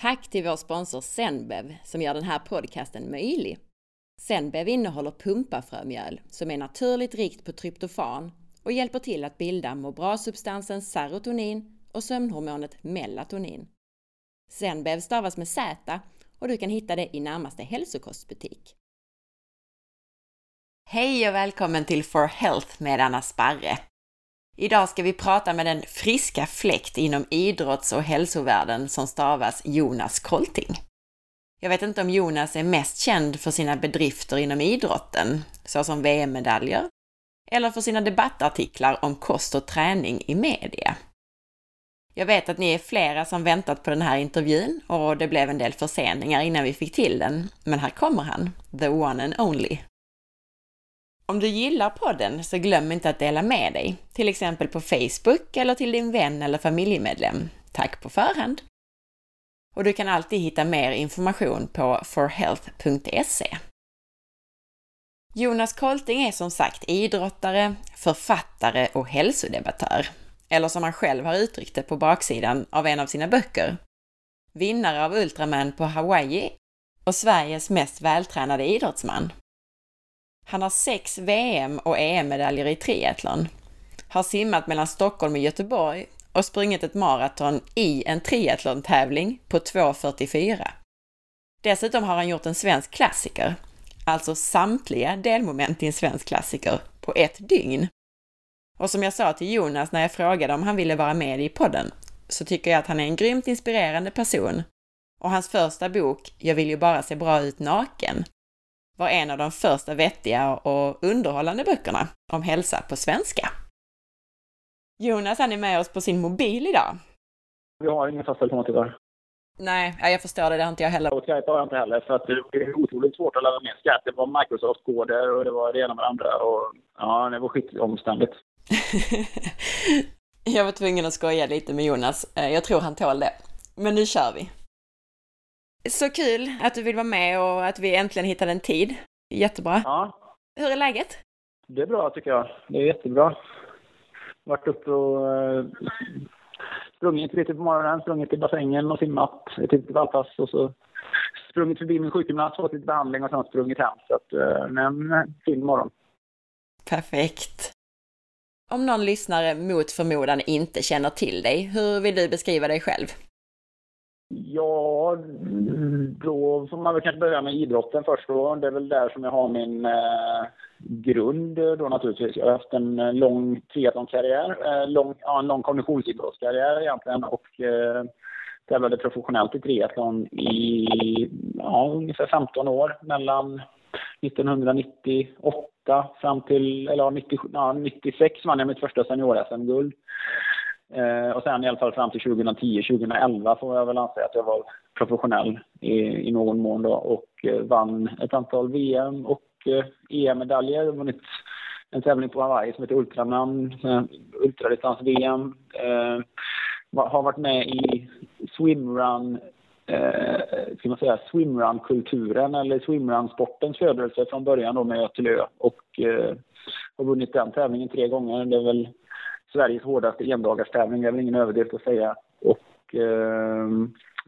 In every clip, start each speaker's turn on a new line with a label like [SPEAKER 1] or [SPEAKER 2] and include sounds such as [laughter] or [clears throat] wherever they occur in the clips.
[SPEAKER 1] Tack till vår sponsor Zenbev som gör den här podcasten möjlig. Zenbev innehåller pumpafrömjöl som är naturligt rikt på tryptofan och hjälper till att bilda må bra-substansen serotonin och sömnhormonet melatonin. Zenbev stavas med Z och du kan hitta det i närmaste hälsokostbutik. Hej och välkommen till For Health med Anna Sparre! Idag ska vi prata med den friska fläkt inom idrotts och hälsovärlden som stavas Jonas Kolting. Jag vet inte om Jonas är mest känd för sina bedrifter inom idrotten, såsom VM-medaljer, eller för sina debattartiklar om kost och träning i media. Jag vet att ni är flera som väntat på den här intervjun och det blev en del förseningar innan vi fick till den, men här kommer han, the one and only. Om du gillar podden så glöm inte att dela med dig, till exempel på Facebook eller till din vän eller familjemedlem. Tack på förhand! Och du kan alltid hitta mer information på forhealth.se. Jonas Kolting är som sagt idrottare, författare och hälsodebattör. Eller som han själv har uttryckt det på baksidan av en av sina böcker. Vinnare av Ultraman på Hawaii och Sveriges mest vältränade idrottsman. Han har sex VM och EM-medaljer i triathlon. Har simmat mellan Stockholm och Göteborg och sprungit ett maraton i en triathlon-tävling på 2.44. Dessutom har han gjort en svensk klassiker, alltså samtliga delmoment i en svensk klassiker, på ett dygn. Och som jag sa till Jonas när jag frågade om han ville vara med i podden, så tycker jag att han är en grymt inspirerande person. Och hans första bok, Jag vill ju bara se bra ut naken, var en av de första vettiga och underhållande böckerna om hälsa på svenska. Jonas, han är med oss på sin mobil idag.
[SPEAKER 2] Vi har ingen fast telefon tyvärr.
[SPEAKER 1] Nej, jag förstår det. Det har inte jag heller.
[SPEAKER 2] Och Skype har jag inte heller, för att det är otroligt svårt att ladda ner Skype. Det var Microsoft-koder och det var det ena med det andra. Och, ja, det var skitomständigt. [laughs]
[SPEAKER 1] jag var tvungen att skoja lite med Jonas. Eh, jag tror han tål det. Men nu kör vi! Så kul att du vill vara med och att vi äntligen hittade en tid. Jättebra.
[SPEAKER 2] Ja.
[SPEAKER 1] Hur är läget?
[SPEAKER 2] Det är bra tycker jag. Det är jättebra. Varit uppe och uh, sprungit lite på morgonen, sprungit till bassängen och simmat ett litet vallpass och så sprungit förbi min sjukgymnast, fått lite behandling och sen sprungit hem. Så att, uh, en fin morgon.
[SPEAKER 1] Perfekt. Om någon lyssnare mot förmodan inte känner till dig, hur vill du beskriva dig själv?
[SPEAKER 2] Ja, då får man väl kanske börja med idrotten först. Då. Det är väl där som jag har min eh, grund då naturligtvis. Jag har haft en eh, lång triathlonkarriär, eh, lång, ja, en lång konditionsidrottskarriär egentligen och eh, tävlade professionellt i triathlon i ja, ungefär 15 år mellan 1998 fram till, eller 90, ja, 96 vann jag mitt första senior-SM-guld. Eh, och sen i alla fall fram till 2010, 2011 får jag väl anse att jag var professionell i, i någon mån då och eh, vann ett antal VM och eh, EM-medaljer. Vunnit en tävling på Hawaii som heter Ultraman, ultradistans-VM. Eh, har varit med i swimrun eh, ska man säga, swimrun-kulturen eller swimrun-sportens födelse från början då med Ö och eh, har vunnit den tävlingen tre gånger. Det är väl Sveriges hårdaste endagarstävling. det är väl ingen överdrift att säga. Och eh,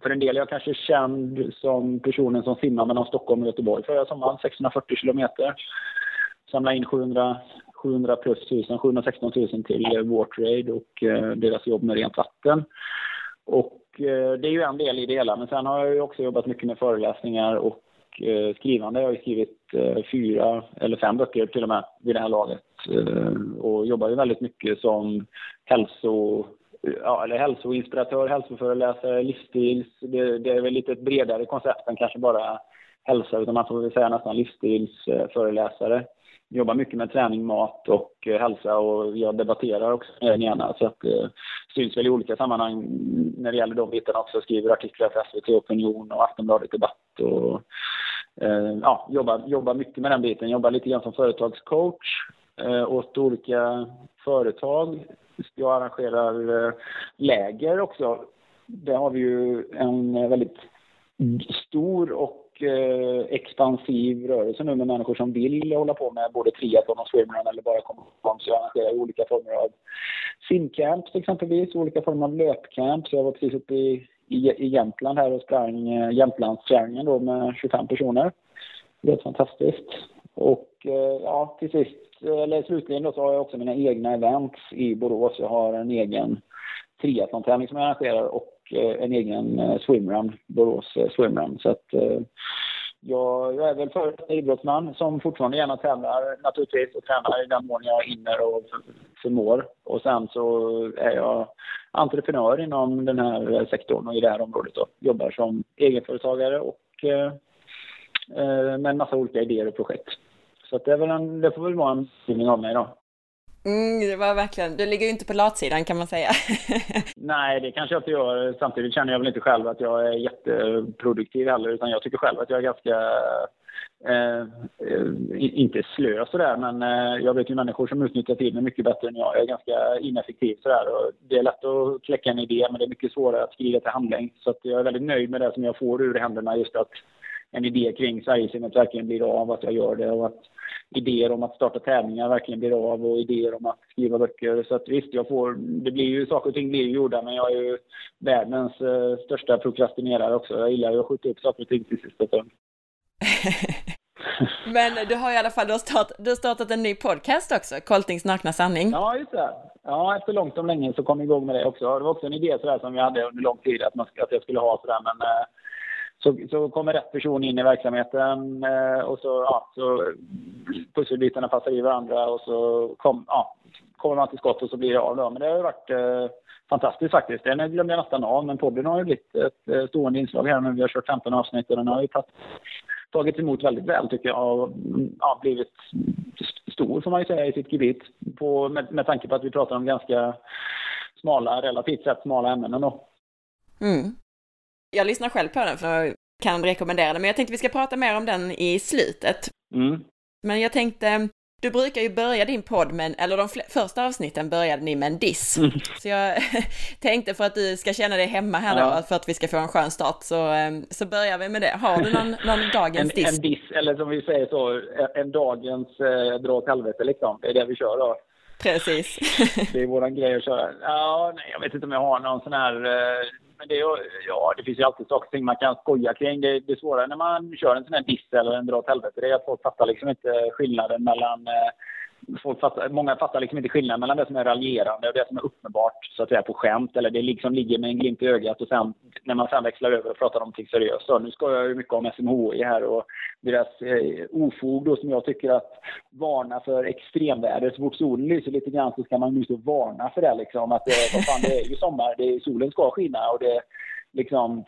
[SPEAKER 2] för en del är jag kanske känd som personen som simmar mellan Stockholm och Göteborg förra sommaren, 640 kilometer. Samlade in 700, 700 plus 1000, 716 000 till Wartrade och eh, deras jobb med rent vatten. Och eh, det är ju en del i det hela, men sen har jag ju också jobbat mycket med föreläsningar och eh, skrivande. Jag har ju skrivit eh, fyra eller fem böcker till och med vid det här laget eh, och jobbar ju väldigt mycket som hälso ja, eller hälsoinspiratör, hälsoföreläsare, livsstils. Det, det, är väl lite ett bredare koncept än kanske bara hälsa, utan man får väl säga nästan livsstilsföreläsare. Jobbar mycket med träning, mat och eh, hälsa och jag debatterar också gärna så att det syns väl i olika sammanhang när det gäller de bitarna också. Skriver artiklar för SVT Opinion och Aftonbladet Debatt och Eh, ja, jobbar, jobbar mycket med den biten. Jobbar lite grann som företagscoach eh, åt olika företag. Jag arrangerar eh, läger också. Där har vi ju en eh, väldigt stor och expansiv rörelse nu med människor som vill hålla på med både triathlon och swimrun eller bara komma. Så jag arrangerar olika former av simcamps exempelvis, olika former av löpcamps. Jag var precis uppe i i, i Jämtland här och sprang eh, Jämtlandstriangeln då med 25 personer. Det är fantastiskt. Och eh, ja, till sist, eller slutligen då så har jag också mina egna events i Borås. Jag har en egen triathlon-tävling som jag arrangerar och eh, en egen eh, swimrun, Borås eh, swimrun. Så att jag, jag är väl före idrottsman som fortfarande gärna tävlar naturligtvis och tränar i den mån jag hinner och förmår. Och sen så är jag entreprenör inom den här sektorn och i det här området och jobbar som egenföretagare och eh, eh med en massa olika idéer och projekt. Så det, är väl en, det får väl vara en beskrivning av mig då.
[SPEAKER 1] Mm, det var verkligen, du ligger ju inte på latsidan kan man säga. [laughs]
[SPEAKER 2] Nej, det kanske jag inte gör. Samtidigt känner jag väl inte själv att jag är jätteproduktiv heller, utan jag tycker själv att jag är ganska Eh, eh inte slö sådär, men eh, jag vet ju människor som utnyttjar tiden mycket bättre än jag. Jag är ganska ineffektiv sådär. Och det är lätt att kläcka en idé, men det är mycket svårare att skriva till handling. Så att jag är väldigt nöjd med det som jag får ur händerna, just att en idé kring Sverigesimmet verkligen blir av, att jag gör det och att idéer om att starta tävlingar verkligen blir av och idéer om att skriva böcker. Så att visst, jag får, det blir ju, saker och ting blir ju gjorda, men jag är ju världens eh, största prokrastinerare också. Jag gillar ju att skjuta upp saker och ting till sista stund. [laughs]
[SPEAKER 1] Men du har i alla fall du har, start, du har startat en ny podcast också, Koltings nakna sanning.
[SPEAKER 2] Ja, just det. Ja, efter långt om länge så kom jag igång med det också. Det var också en idé sådär som jag hade under lång tid att, man, att jag skulle ha sådär, men eh, så, så kommer rätt person in i verksamheten eh, och så, ja, så pusselbitarna passar i varandra och så kom, ja, kommer man till skott och så blir det av. Då. Men det har ju varit eh, fantastiskt faktiskt. Den glömde jag nästan av, men podden har ju blivit ett eh, stående inslag här nu. Vi har kört 15 avsnitt och den har ju tagit, tagits emot väldigt väl tycker jag och mm, ja, blivit stor får man ju säga i sitt gebit på, med, med tanke på att vi pratar om ganska smala, relativt sett smala ämnen ändå.
[SPEAKER 1] Mm. Jag lyssnar själv på den för jag kan rekommendera den, men jag tänkte vi ska prata mer om den i slutet.
[SPEAKER 2] Mm.
[SPEAKER 1] Men jag tänkte, du brukar ju börja din podd med, eller de första avsnitten började ni med en diss. Mm. Så jag [laughs] tänkte för att du ska känna dig hemma här ja. då, för att vi ska få en skön start, så, ehm, så börjar vi med det. Har du någon, någon dagens
[SPEAKER 2] en,
[SPEAKER 1] diss?
[SPEAKER 2] En diss, eller som vi säger så, en dagens eh, dra åt helvete liksom. Det är det vi kör då.
[SPEAKER 1] Precis.
[SPEAKER 2] det är våran grej att köra. Ja, nej, jag vet inte om jag har någon sån här eh, men det, ja, det finns ju alltid saker och ting man kan skoja kring. Det, det svåra när man kör en sån här diss eller en dra åt helvete, det är att folk fattar liksom inte skillnaden mellan eh, folk fattar, många fattar liksom inte skillnaden mellan det som är raljerande och det som är uppenbart så att säga på skämt eller det liksom ligger med en glimt i ögat och sen när man sen växlar över och pratar om någonting seriöst. Så nu ska jag ju mycket om SMHI här och deras eh, ofog då som jag tycker att varna för extremväder. Så fort solen lyser lite grann så ska man ju så varna för det liksom att det, vad fan, det är ju sommar, det är, solen ska skina och det liksom,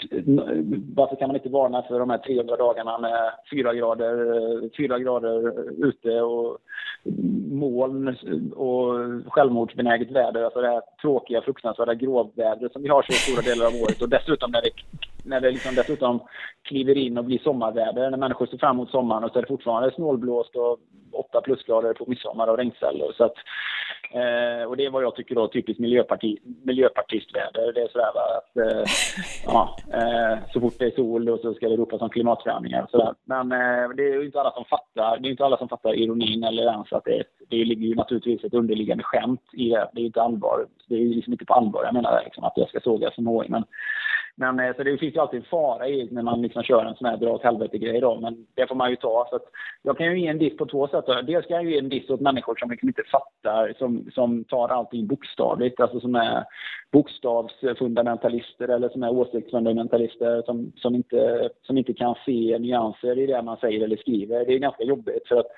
[SPEAKER 2] varför kan man inte varna för de här 300 dagarna med 4 grader, 4 grader ute och moln och självmordsbenäget väder, alltså det här tråkiga, fruktansvärda gråvädret som vi har så stora delar av året. Och dessutom när det, när det liksom dessutom kliver in och blir sommarväder, när människor ser fram emot sommaren och så är det fortfarande snålblåst och 8 plusgrader på midsommar och regnsällor. Så att, eh, och det är vad jag tycker då typiskt miljöparti, miljöpartistväder. Det är sådär va, att eh, [laughs] ja, eh, så fort det är sol då så ska det ropas om klimatförändringar och sådär. Men eh, det är ju inte alla som fattar, det är inte alla som fattar ironin eller ens att det, det ligger ju naturligtvis ett underliggande skämt i det. Det är inte allvar. Det är liksom inte på allvar jag menar liksom, att jag ska såga som HI. Men men eh, så det finns ju alltid en fara i när man liksom kör en sån här dra åt helvete-grej då, men det får man ju ta. Så att jag kan ju ge en diss på två sätt. Dels kan jag ge en diss åt människor som liksom inte fattar, som, som tar allting bokstavligt, alltså som är bokstavsfundamentalister eller som är åsiktsfundamentalister som, som, inte, som inte kan se nyanser i det man säger eller skriver. Det är ganska jobbigt för att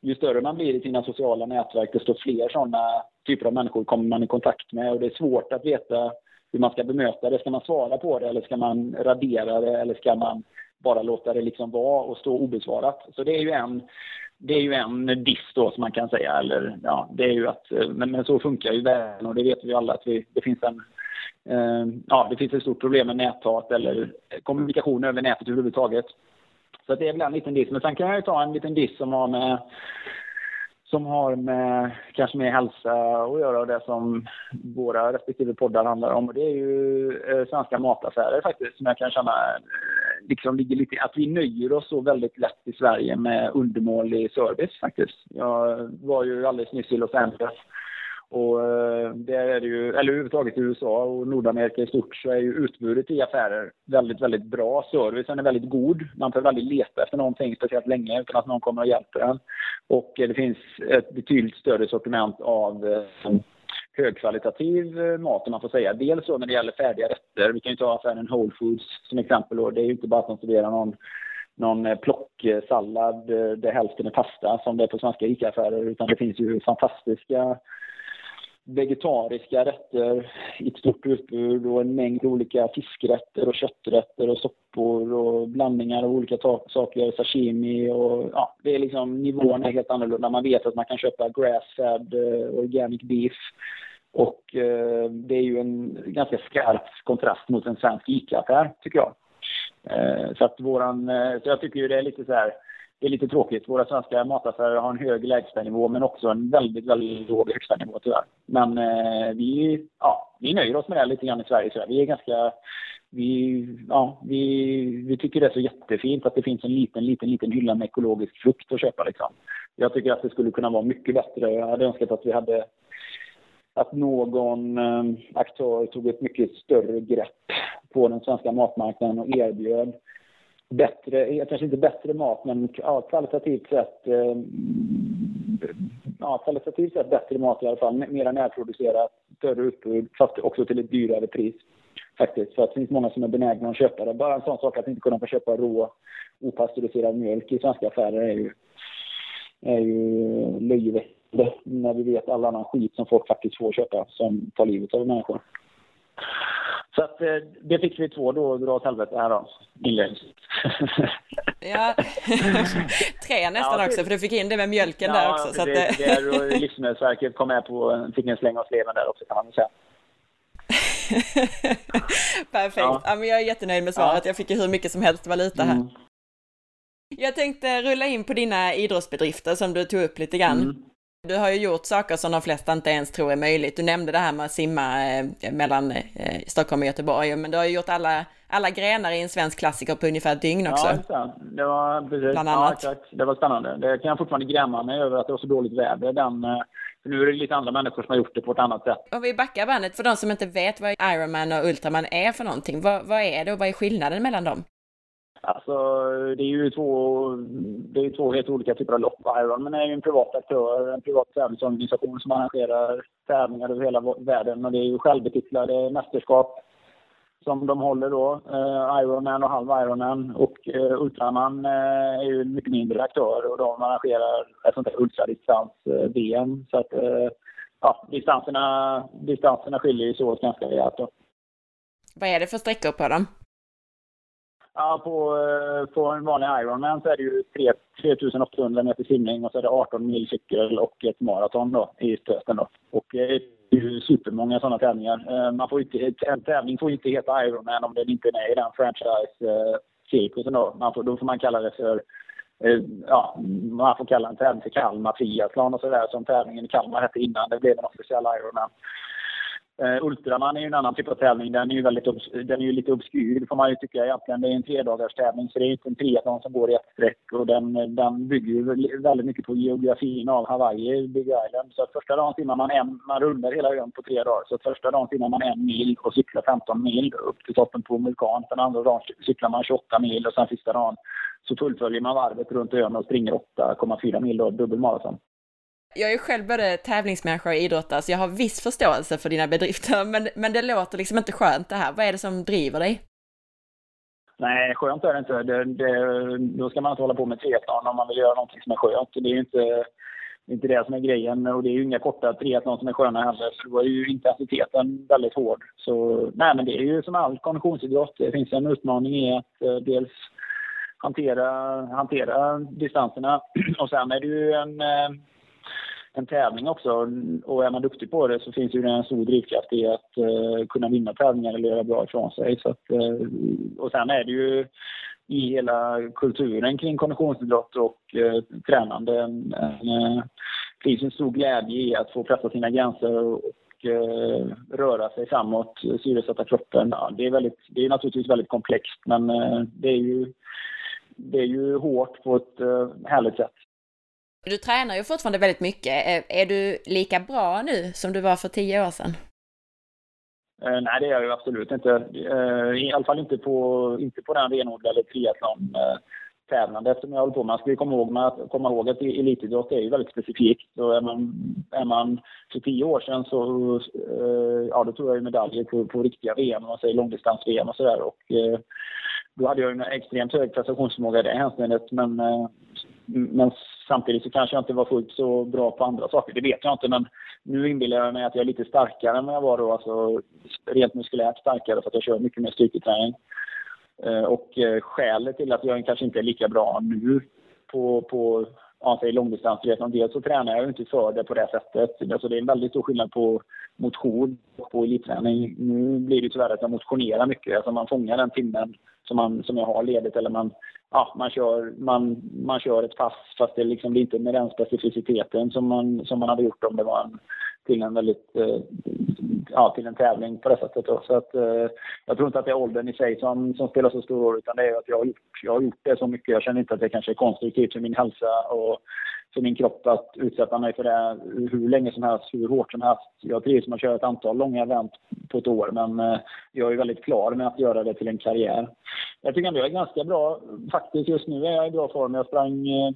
[SPEAKER 2] ju större man blir i sina sociala nätverk, desto fler sådana typer av människor kommer man i kontakt med och det är svårt att veta hur man ska bemöta det. Ska man svara på det eller ska man radera det eller ska man bara låta det liksom vara och stå obesvarat? Så det är ju en, det är ju en diss då som man kan säga. Eller, ja, det är ju att, men, men så funkar ju världen och det vet vi alla att vi, det finns en eh, ja, det finns ett stort problem med näthat eller kommunikation över nätet överhuvudtaget. Så det är väl en liten diss. Men sen kan jag ju ta en liten diss som har med som har med kanske med hälsa att göra och det som våra respektive poddar handlar om. Och det är ju eh, svenska mataffärer faktiskt som jag kan känna eh, liksom ligger lite, att vi nöjer oss så väldigt lätt i Sverige med undermålig service faktiskt. Jag var ju alldeles nyss i Los Angeles och eh, där är det ju, eller överhuvudtaget i USA och Nordamerika i stort så är ju utbudet i affärer väldigt, väldigt bra. Servicen är väldigt god. Man behöver aldrig leta efter någonting speciellt länge utan att någon kommer och hjälper en. Och eh, det finns ett betydligt större sortiment av eh, högkvalitativ mat om man får säga. Dels så när det gäller färdiga rätter. Vi kan ju ta affären Whole Foods som exempel. Och det är ju inte bara att de serverar någon någon plocksallad där hälften är pasta som det är på svenska ICA-affärer utan det finns ju fantastiska vegetariska rätter i ett stort utbud och en mängd olika fiskrätter och kötträtter och soppor och blandningar av olika saker, sashimi och ja, det är liksom nivån är helt annorlunda. Man vet att man kan köpa grass-fed eh, organic beef och eh, det är ju en ganska skarp kontrast mot en svensk ICA-affär tycker jag. Eh, så att våran, eh, så jag tycker ju det är lite så här, det är lite tråkigt. Våra svenska mataffärer har en hög lägstanivå men också en väldigt, väldigt låg högstanivå tyvärr. Men eh, vi, ja, vi nöjer oss med det lite grann i Sverige. Så vi är ganska, vi, ja, vi, vi tycker det är så jättefint att det finns en liten, liten, liten hylla med ekologisk frukt att köpa liksom. Jag tycker att det skulle kunna vara mycket bättre. Jag hade önskat att vi hade att någon eh, aktör tog ett mycket större grepp på den svenska matmarknaden och erbjöd bättre, eh, kanske inte bättre mat, men ja, kvalitativt sett eh, ja, kvalitativt sett bättre mat i alla fall. Mera närproducerat, större utbud, fast också till ett dyrare pris. Faktiskt, för att det finns många som är benägna att köpa det. Bara en sån sak att inte kunna få köpa rå opastöriserad mjölk i svenska affärer är ju, är ju löjeväckande när vi vet all annan skit som folk faktiskt får köpa som tar livet av människor. Så att eh, det fick vi två då, dra åt helvete här då, inledningsvis. [laughs]
[SPEAKER 1] ja, [laughs] tre nästan ja, också, för du fick in det med mjölken ja, där också.
[SPEAKER 2] Så det, att... det, [laughs] Livsmedelsverket kom med på, fick en släng av sleven där också kan man säga.
[SPEAKER 1] Perfekt. Ja. ja. men jag är jättenöjd med svaret. Jag fick ju hur mycket som helst valuta här. Mm. Jag tänkte rulla in på dina idrottsbedrifter som du tog upp lite grann. Mm. Du har ju gjort saker som de flesta inte ens tror är möjligt. Du nämnde det här med att simma eh, mellan eh, Stockholm och Göteborg, men du har ju gjort alla, alla grenar i en svensk klassiker på ungefär ett dygn också.
[SPEAKER 2] Ja, det var precis. Bland annat. Ja, Det var spännande. Det kan jag fortfarande gräma mig över att det var så dåligt väder. Den, eh, för nu är det lite andra människor som har gjort det på ett annat sätt.
[SPEAKER 1] Om vi backar bandet, för de som inte vet vad Ironman och Ultraman är för någonting, vad, vad är det och vad är skillnaden mellan dem?
[SPEAKER 2] Alltså, det är ju två, det är två helt olika typer av lopp. Ironman är ju en privat aktör, en privat tävlingsorganisation som arrangerar tävlingar över hela världen. Och det är ju självbetitlade mästerskap som de håller då. Eh, Ironman och halv Ironman. Och eh, Ultraman eh, är ju en mycket mindre aktör och de arrangerar ett sånt här ultradistans-VM. Eh, så att, eh, ja, distanserna, distanserna skiljer sig åt ganska rejält då.
[SPEAKER 1] Vad är det för sträckor på dem?
[SPEAKER 2] Ja, på, eh, på en vanlig Ironman så är det ju 3, 3800 meter simning och så är det 18 mil cykel och ett maraton då i stöten då. Och eh, det är ju supermånga sådana tävlingar. Eh, man får inte, en tävling får inte heta Ironman om den inte är med i den franchise-cirkusen då. Man får, då får man kalla det för ja, man får kalla en tävling för Kalmar triathlon och sådär som tävlingen i Kalmar hette innan det blev en officiell Ironman. Uh, Ultraman är ju en annan typ av tävling. Den är ju, väldigt den är ju lite obskyr, får man ju tycka egentligen. Det är en tredagars tävling, så det är inte en triathlon som går i ett streck. Och den, den bygger ju väldigt mycket på geografin av Hawaii, Big Island. Så att första dagen simmar man en, man rundar hela ön på tre dagar. Så att första dagen simmar man en mil och cyklar 15 mil upp till toppen på en vulkan. Den andra dagen cyklar man 28 mil och sen sista dagen så fullföljer man varvet runt ön och springer 8,4 mil då, dubbelmaraton.
[SPEAKER 1] Jag är själv både tävlingsmänniska och idrottare, så jag har viss förståelse för dina bedrifter, men, men det låter liksom inte skönt det här. Vad är det som driver dig?
[SPEAKER 2] Nej, skönt är det inte. Det, det, då ska man inte hålla på med triathlon om man vill göra någonting som är skönt. Det är ju inte, inte det som är grejen och det är ju inga korta triathlon som är sköna heller. För då är ju intensiteten väldigt hård. Så nej, men det är ju som all konditionsidrott. Det finns en utmaning i att eh, dels hantera, hantera distanserna [clears throat] och sen är det ju en eh, en tävling också. Och är man duktig på det så finns ju en stor drivkraft i att uh, kunna vinna tävlingar eller göra bra ifrån sig. Så att, uh, och sen är det ju i hela kulturen kring konditionsidrott och uh, tränande en, en, finns en stor glädje i att få pressa sina gränser och, röra sig framåt, syresätta kroppen. Ja, det, är väldigt, det är naturligtvis väldigt komplext men det är ju det är ju hårt på ett härligt sätt.
[SPEAKER 1] Du tränar ju fortfarande väldigt mycket. Är, du lika bra nu som du var för tio år sedan?
[SPEAKER 2] Eh, nej, det är jag ju absolut inte. Eh, I alla fall inte på, inte på den renodlade triathlon eh, tävlandet som jag håller på med. Man ska ju komma ihåg, med, komma ihåg att elitidrott är ju väldigt specifikt. Så är man, är man för tio år sedan så eh, ja, då tog jag ju medaljer på, på riktiga VM, man säger långdistans-VM och sådär. Och eh, då hade jag en extremt hög prestationsförmåga i det hänseendet. Men, eh, men samtidigt så kanske jag inte var fullt så bra på andra saker. Det vet jag inte, men nu inbillar jag mig att jag är lite starkare än vad jag var då. Alltså rent muskulärt starkare för att jag kör mycket mer styrketräning. Eh, och eh, skälet till att jag kanske inte är lika bra nu på, på ja, säg dels så tränar jag inte för det på det sättet. Alltså det är en väldigt stor skillnad på motion och på elitträning. Nu blir det tyvärr att jag motionerar mycket. Alltså man fångar den timmen som, man, som jag har ledigt eller man, ja, man, kör, man, man kör ett pass fast det liksom blir inte med den specificiteten som man, som man hade gjort om det var en, till en väldigt eh, ja, till en tävling på det sättet. Då. Så att, eh, jag tror inte att det är åldern i sig som, som spelar så stor roll utan det är att jag har, gjort, jag har gjort det så mycket. Jag känner inte att det kanske är konstruktivt för min hälsa och för min kropp att utsätta mig för det hur länge som helst, hur hårt som helst. Jag trivs med att köra ett antal långa event på ett år men eh, jag är väldigt klar med att göra det till en karriär. Jag tycker ändå jag är ganska bra. Faktiskt just nu är jag i bra form. Jag sprang eh,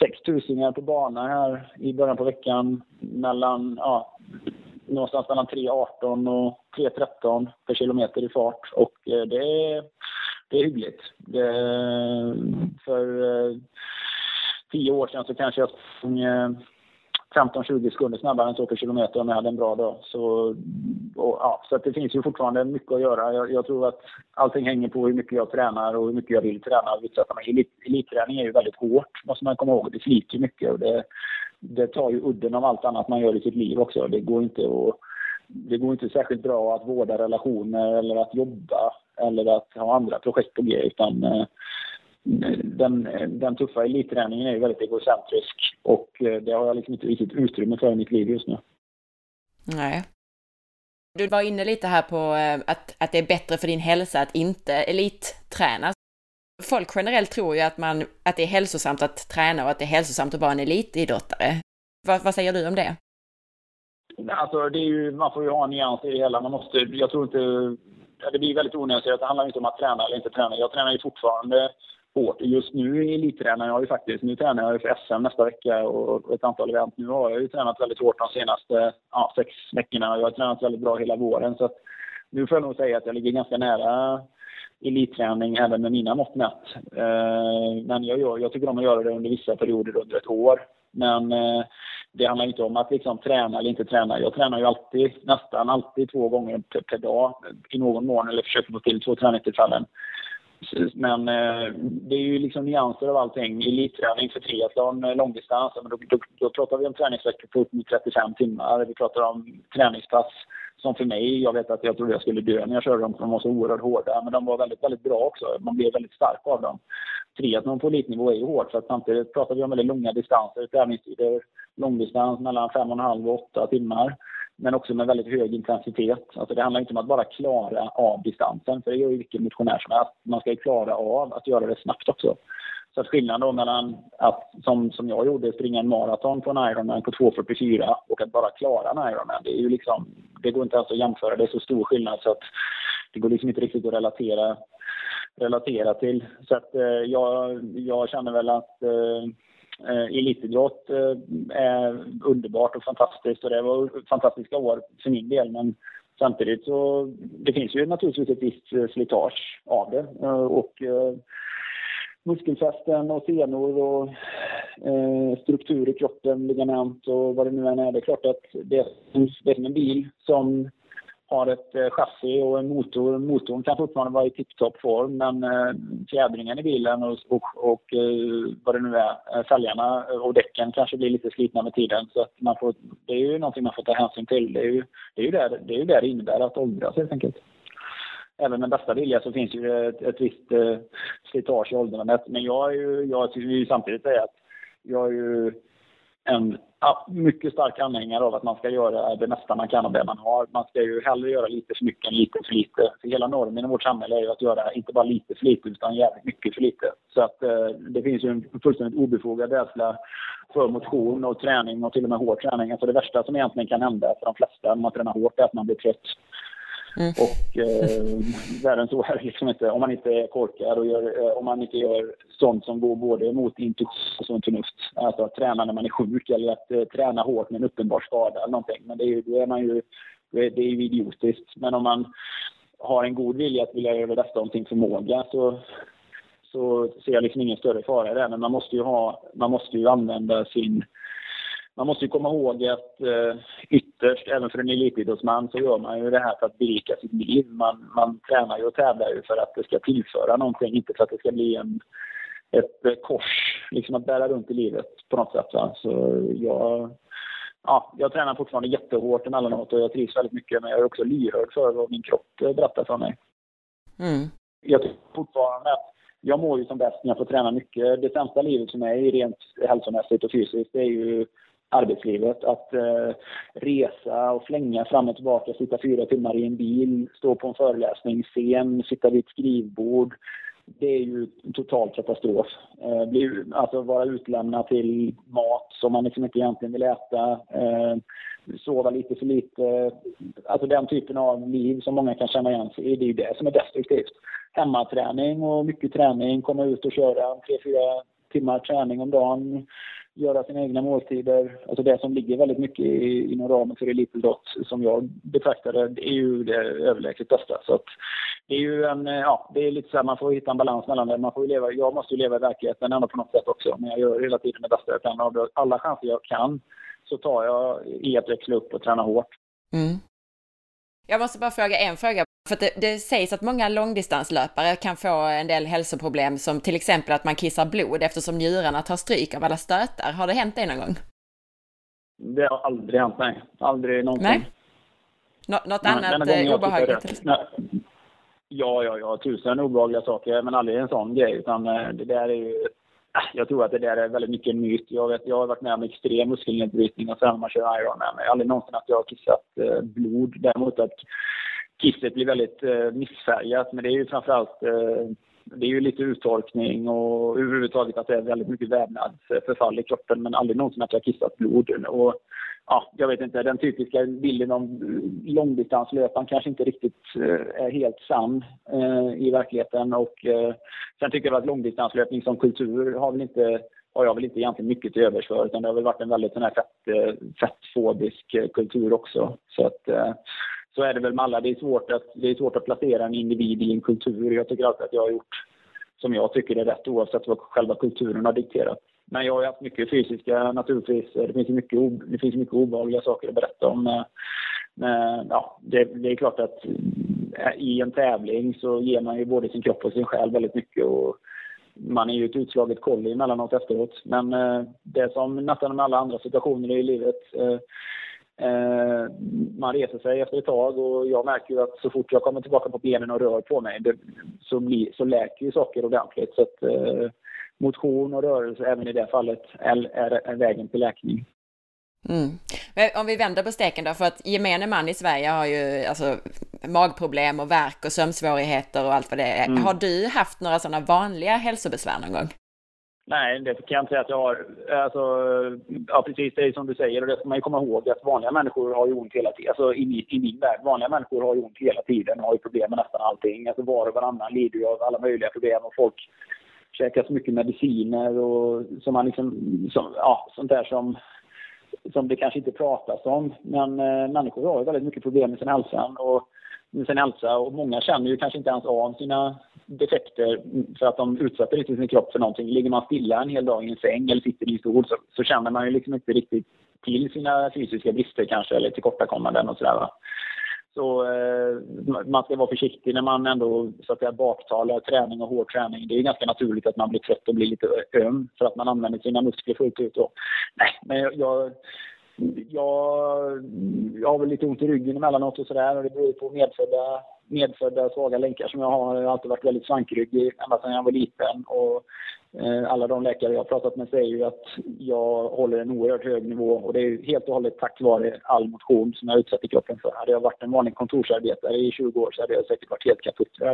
[SPEAKER 2] sex tusingar på bana här i början på veckan mellan ja, någonstans mellan 3.18 och 3.13 per kilometer i fart. Och eh, det är, det är hyggligt. Det, eh, för tio år sedan så kanske jag sprang eh, 15-20 sekunder snabbare än så per kilometer om jag hade en bra dag. Så, och, ja, så det finns ju fortfarande mycket att göra. Jag, jag, tror att allting hänger på hur mycket jag tränar och hur mycket jag vill träna. Elit, elitträning är ju väldigt hårt, måste man komma ihåg. Det sliter mycket och det, det tar ju udden av allt annat man gör i sitt liv också. Det går inte att det går inte särskilt bra att vårda relationer eller att jobba eller att ha andra projekt på G utan eh, den, den tuffa elitträningen är ju väldigt egocentrisk och eh, det har jag liksom inte riktigt utrymme för i mitt liv just nu.
[SPEAKER 1] Nej. Du var inne lite här på eh, att, att det är bättre för din hälsa att inte elitträna folk generellt tror ju att, man, att det är hälsosamt att träna och att det är hälsosamt att vara en elitidrottare. Vad, vad säger du om det?
[SPEAKER 2] Alltså, det är ju, man får ju ha en nyans i det hela. Man måste, jag tror inte... Det blir väldigt onyanserat. Det handlar inte om att träna eller inte träna. Jag tränar ju fortfarande hårt. Just nu elittränar jag ju faktiskt. Nu tränar jag ju för SM nästa vecka och ett antal event. Nu har jag ju tränat väldigt hårt de senaste ja, sex veckorna. Jag har tränat väldigt bra hela våren. Så nu får jag nog säga att jag ligger ganska nära elitträning även med mina mått mätt. Eh, men jag, gör, jag tycker om att göra det under vissa perioder under ett år. Men eh, det handlar inte om att liksom träna eller inte träna. Jag tränar ju alltid, nästan alltid två gånger per, per dag i någon mån eller försöker få till två träningstillfällen. Men eh, det är ju liksom nyanser av allting. Elitträning för triathlon, eh, långdistans, då, då, då pratar vi om träningsveckor på upp mot 35 timmar. Vi pratar om träningspass som för mig, jag vet att jag trodde jag skulle dö när jag körde dem för de var så oerhört hårda. Men de var väldigt, väldigt bra också. Man blev väldigt stark av dem. Triathlon på elitnivå är ju hårt för att samtidigt pratar vi om väldigt långa distanser, tävlingstider, långdistans mellan 5,5 och 8 timmar. Men också med väldigt hög intensitet. Alltså det handlar inte om att bara klara av distansen, för det gör ju vilken motionär som helst. Man ska ju klara av att göra det snabbt också. Så att skillnaden då mellan att, som, som jag gjorde, springa en maraton på en Ironman på 2.44 och att bara klara en Ironman, det är ju liksom, det går inte ens att jämföra. Det är så stor skillnad så att det går liksom inte riktigt att relatera, relatera till. Så att eh, jag, jag känner väl att eh, eh elitidrott eh, är underbart och fantastiskt och det var fantastiska år för min del. Men samtidigt så det finns ju naturligtvis ett visst eh, slitage av det. Eh, och eh, muskelfästen och senor och eh, struktur i kroppen, ligament och vad det nu än är. Det är klart att det är, det är som en bil som har ett eh, chassi och en motor. Motorn kan fortfarande vara i tipptopp form men eh, fjädringen i bilen och, och, och eh, vad det nu är, eh, fälgarna och däcken kanske blir lite slitna med tiden. Så att man får, det är ju någonting man får ta hänsyn till. Det är ju det, är ju det, det, är ju där det innebär att åldras helt enkelt även med bästa vilja så finns ju ett, ett visst eh, slitage i åldrandet. Men jag, är ju, jag vill ju samtidigt säga att jag är ju en ja, mycket stark anhängare av att man ska göra det mesta man kan av det man har. Man ska ju hellre göra lite för mycket än lite för lite. För hela normen i vårt samhälle är ju att göra inte bara lite för lite utan jävligt mycket för lite. Så att eh, det finns ju en fullständigt obefogad rädsla för motion och träning och till och med hård träning. Alltså det värsta som egentligen kan hända för de flesta när man tränar hårt är att man blir trött. Mm. Och eh, värre än så är det liksom inte. Om man inte är korkad och gör, eh, om man inte gör sånt som går både mot intuition och förnuft. Alltså att träna när man är sjuk eller att eh, träna hårt med en uppenbar skada eller någonting. Men det är ju, då är man ju, det är ju idiotiskt. Men om man har en god vilja att vilja göra det bästa om sin förmåga så, så ser jag liksom ingen större fara i det. Men man måste ju, ha, man måste ju använda sin man måste ju komma ihåg att eh, ytterst, även för en elitidrottsman, så gör man ju det här för att berika sitt liv. Man, man tränar ju och tävlar ju för att det ska tillföra någonting, inte för att det ska bli en, ett eh, kors liksom att bära runt i livet på något sätt. Va? Så jag, ja, jag tränar fortfarande jättehårt emellanåt och jag trivs väldigt mycket, men jag är också lyhörd för vad min kropp eh, berättar för mig. Mm. Jag tycker fortfarande att jag mår ju som bäst när jag får träna mycket. Det sämsta livet som är i rent hälsomässigt och fysiskt, det är ju arbetslivet. Att eh, resa och flänga fram och tillbaka, sitta fyra timmar i en bil, stå på en föreläsning, scen, sitta vid ett skrivbord. Det är ju total katastrof. Eh, bli, alltså vara utlämnad till mat som man liksom inte egentligen vill äta. Eh, sova lite för lite. Alltså den typen av liv som många kan känna igen sig i, det är ju det som är destruktivt. Hemmaträning och mycket träning, komma ut och köra tre, fyra timmar träning om dagen göra sina egna måltider. Alltså det som ligger väldigt mycket i, inom ramen för elitidrott som jag betraktar det, det är ju det överlägset bästa. Så att det är ju en, ja, det är lite så här, man får hitta en balans mellan det. Man får leva, jag måste ju leva i verkligheten ändå på något sätt också. Men jag gör hela tiden det bästa jag kan. Av alla chanser jag kan så tar jag i att växla upp och träna hårt. Mm.
[SPEAKER 1] Jag måste bara fråga en fråga för det, det, sägs att många långdistanslöpare kan få en del hälsoproblem som till exempel att man kissar blod eftersom njurarna tar stryk av alla stötar. Har det hänt dig någon gång?
[SPEAKER 2] Det har aldrig hänt mig. Aldrig någonsin. Nej.
[SPEAKER 1] Nå något Nej, annat eh, obehagligt?
[SPEAKER 2] Ja, ja, ja, tusen obehagliga saker, men aldrig en sån grej. Utan eh, det där är ju... Jag tror att det där är väldigt mycket en myt. Jag, vet, jag har varit med om extrem muskelnedbrytning och sen när man kör Ironman. Jag har aldrig någonsin att jag har kissat eh, blod. Däremot att kisset blir väldigt eh, missfärgat. Men det är ju framförallt eh, det är ju lite uttorkning och överhuvudtaget att det är väldigt mycket vävnadsförfall i kroppen men aldrig någonsin att jag har kissat blod. Och, ja, jag vet inte, den typiska bilden om långdistanslöparen kanske inte riktigt eh, är helt sann eh, i verkligheten. Och, eh, sen tycker jag att långdistanslöpning som kultur har väl inte har jag väl inte egentligen mycket till övers för utan det har väl varit en väldigt sån här fett, eh, fettfobisk eh, kultur också. Så att eh, så är det väl med alla. Det är, svårt att, det är svårt att placera en individ i en kultur. Jag tycker alltid att jag har gjort som jag tycker är rätt oavsett vad själva kulturen har dikterat. Men jag har haft mycket fysiska naturligtvis. Det finns mycket, det finns mycket obehagliga saker att berätta om. Eh, men, ja, det, det, är klart att eh, i en tävling så ger man ju både sin kropp och sin själ väldigt mycket. Och man är ju ett utslaget kolli emellanåt efteråt. Men det det som nästan med alla andra situationer i livet man reser sig efter ett tag och jag märker ju att så fort jag kommer tillbaka på benen och rör på mig så, blir, så läker ju saker ordentligt. Så att, motion och rörelse även i det fallet är, vägen till läkning.
[SPEAKER 1] Mm. Om vi vänder på steken då, för att gemene man i Sverige har ju alltså magproblem och värk och sömnsvårigheter och allt vad det är. Mm. Har du haft några sådana vanliga hälsobesvär någon gång?
[SPEAKER 2] Nej, det kan jag inte säga att jag har. Alltså, ja, precis det som du säger och det ska man ju komma ihåg att vanliga människor har ju ont hela tiden. Alltså i, i min värld, vanliga människor har ju ont hela tiden och har ju problem med nästan allting. Alltså var och varannan lider ju av alla möjliga problem och folk käkar så mycket mediciner och som man liksom, som, ja, sånt där som, som det kanske inte pratas om. Men eh, människor har ju väldigt mycket problem med sin hälsa och med sin hälsa och många känner ju kanske inte ens av sina defekter för att de utsätter inte sin kropp för någonting. Ligger man stilla en hel dag i en säng eller sitter i en stol så, så känner man ju liksom inte riktigt till sina fysiska brister kanske eller tillkortakommanden och sådär. Så eh, man ska vara försiktig när man ändå så att säga, baktalar träning och hård träning. Det är ganska naturligt att man blir trött och blir lite öm för att man använder sina muskler fullt ut. Och, nej, men jag, jag jag, jag har väl lite ont i ryggen emellanåt och sådär och det beror på medfödda medfödda svaga länkar som jag har. Jag har alltid varit väldigt svankryggig ända sedan jag var liten. Och eh, alla de läkare jag har pratat med säger ju att jag håller en oerhört hög nivå och det är helt och hållet tack vare all motion som jag utsätter kroppen för. Hade jag varit en vanlig kontorsarbetare i 20 år så hade jag säkert varit helt kaputt för.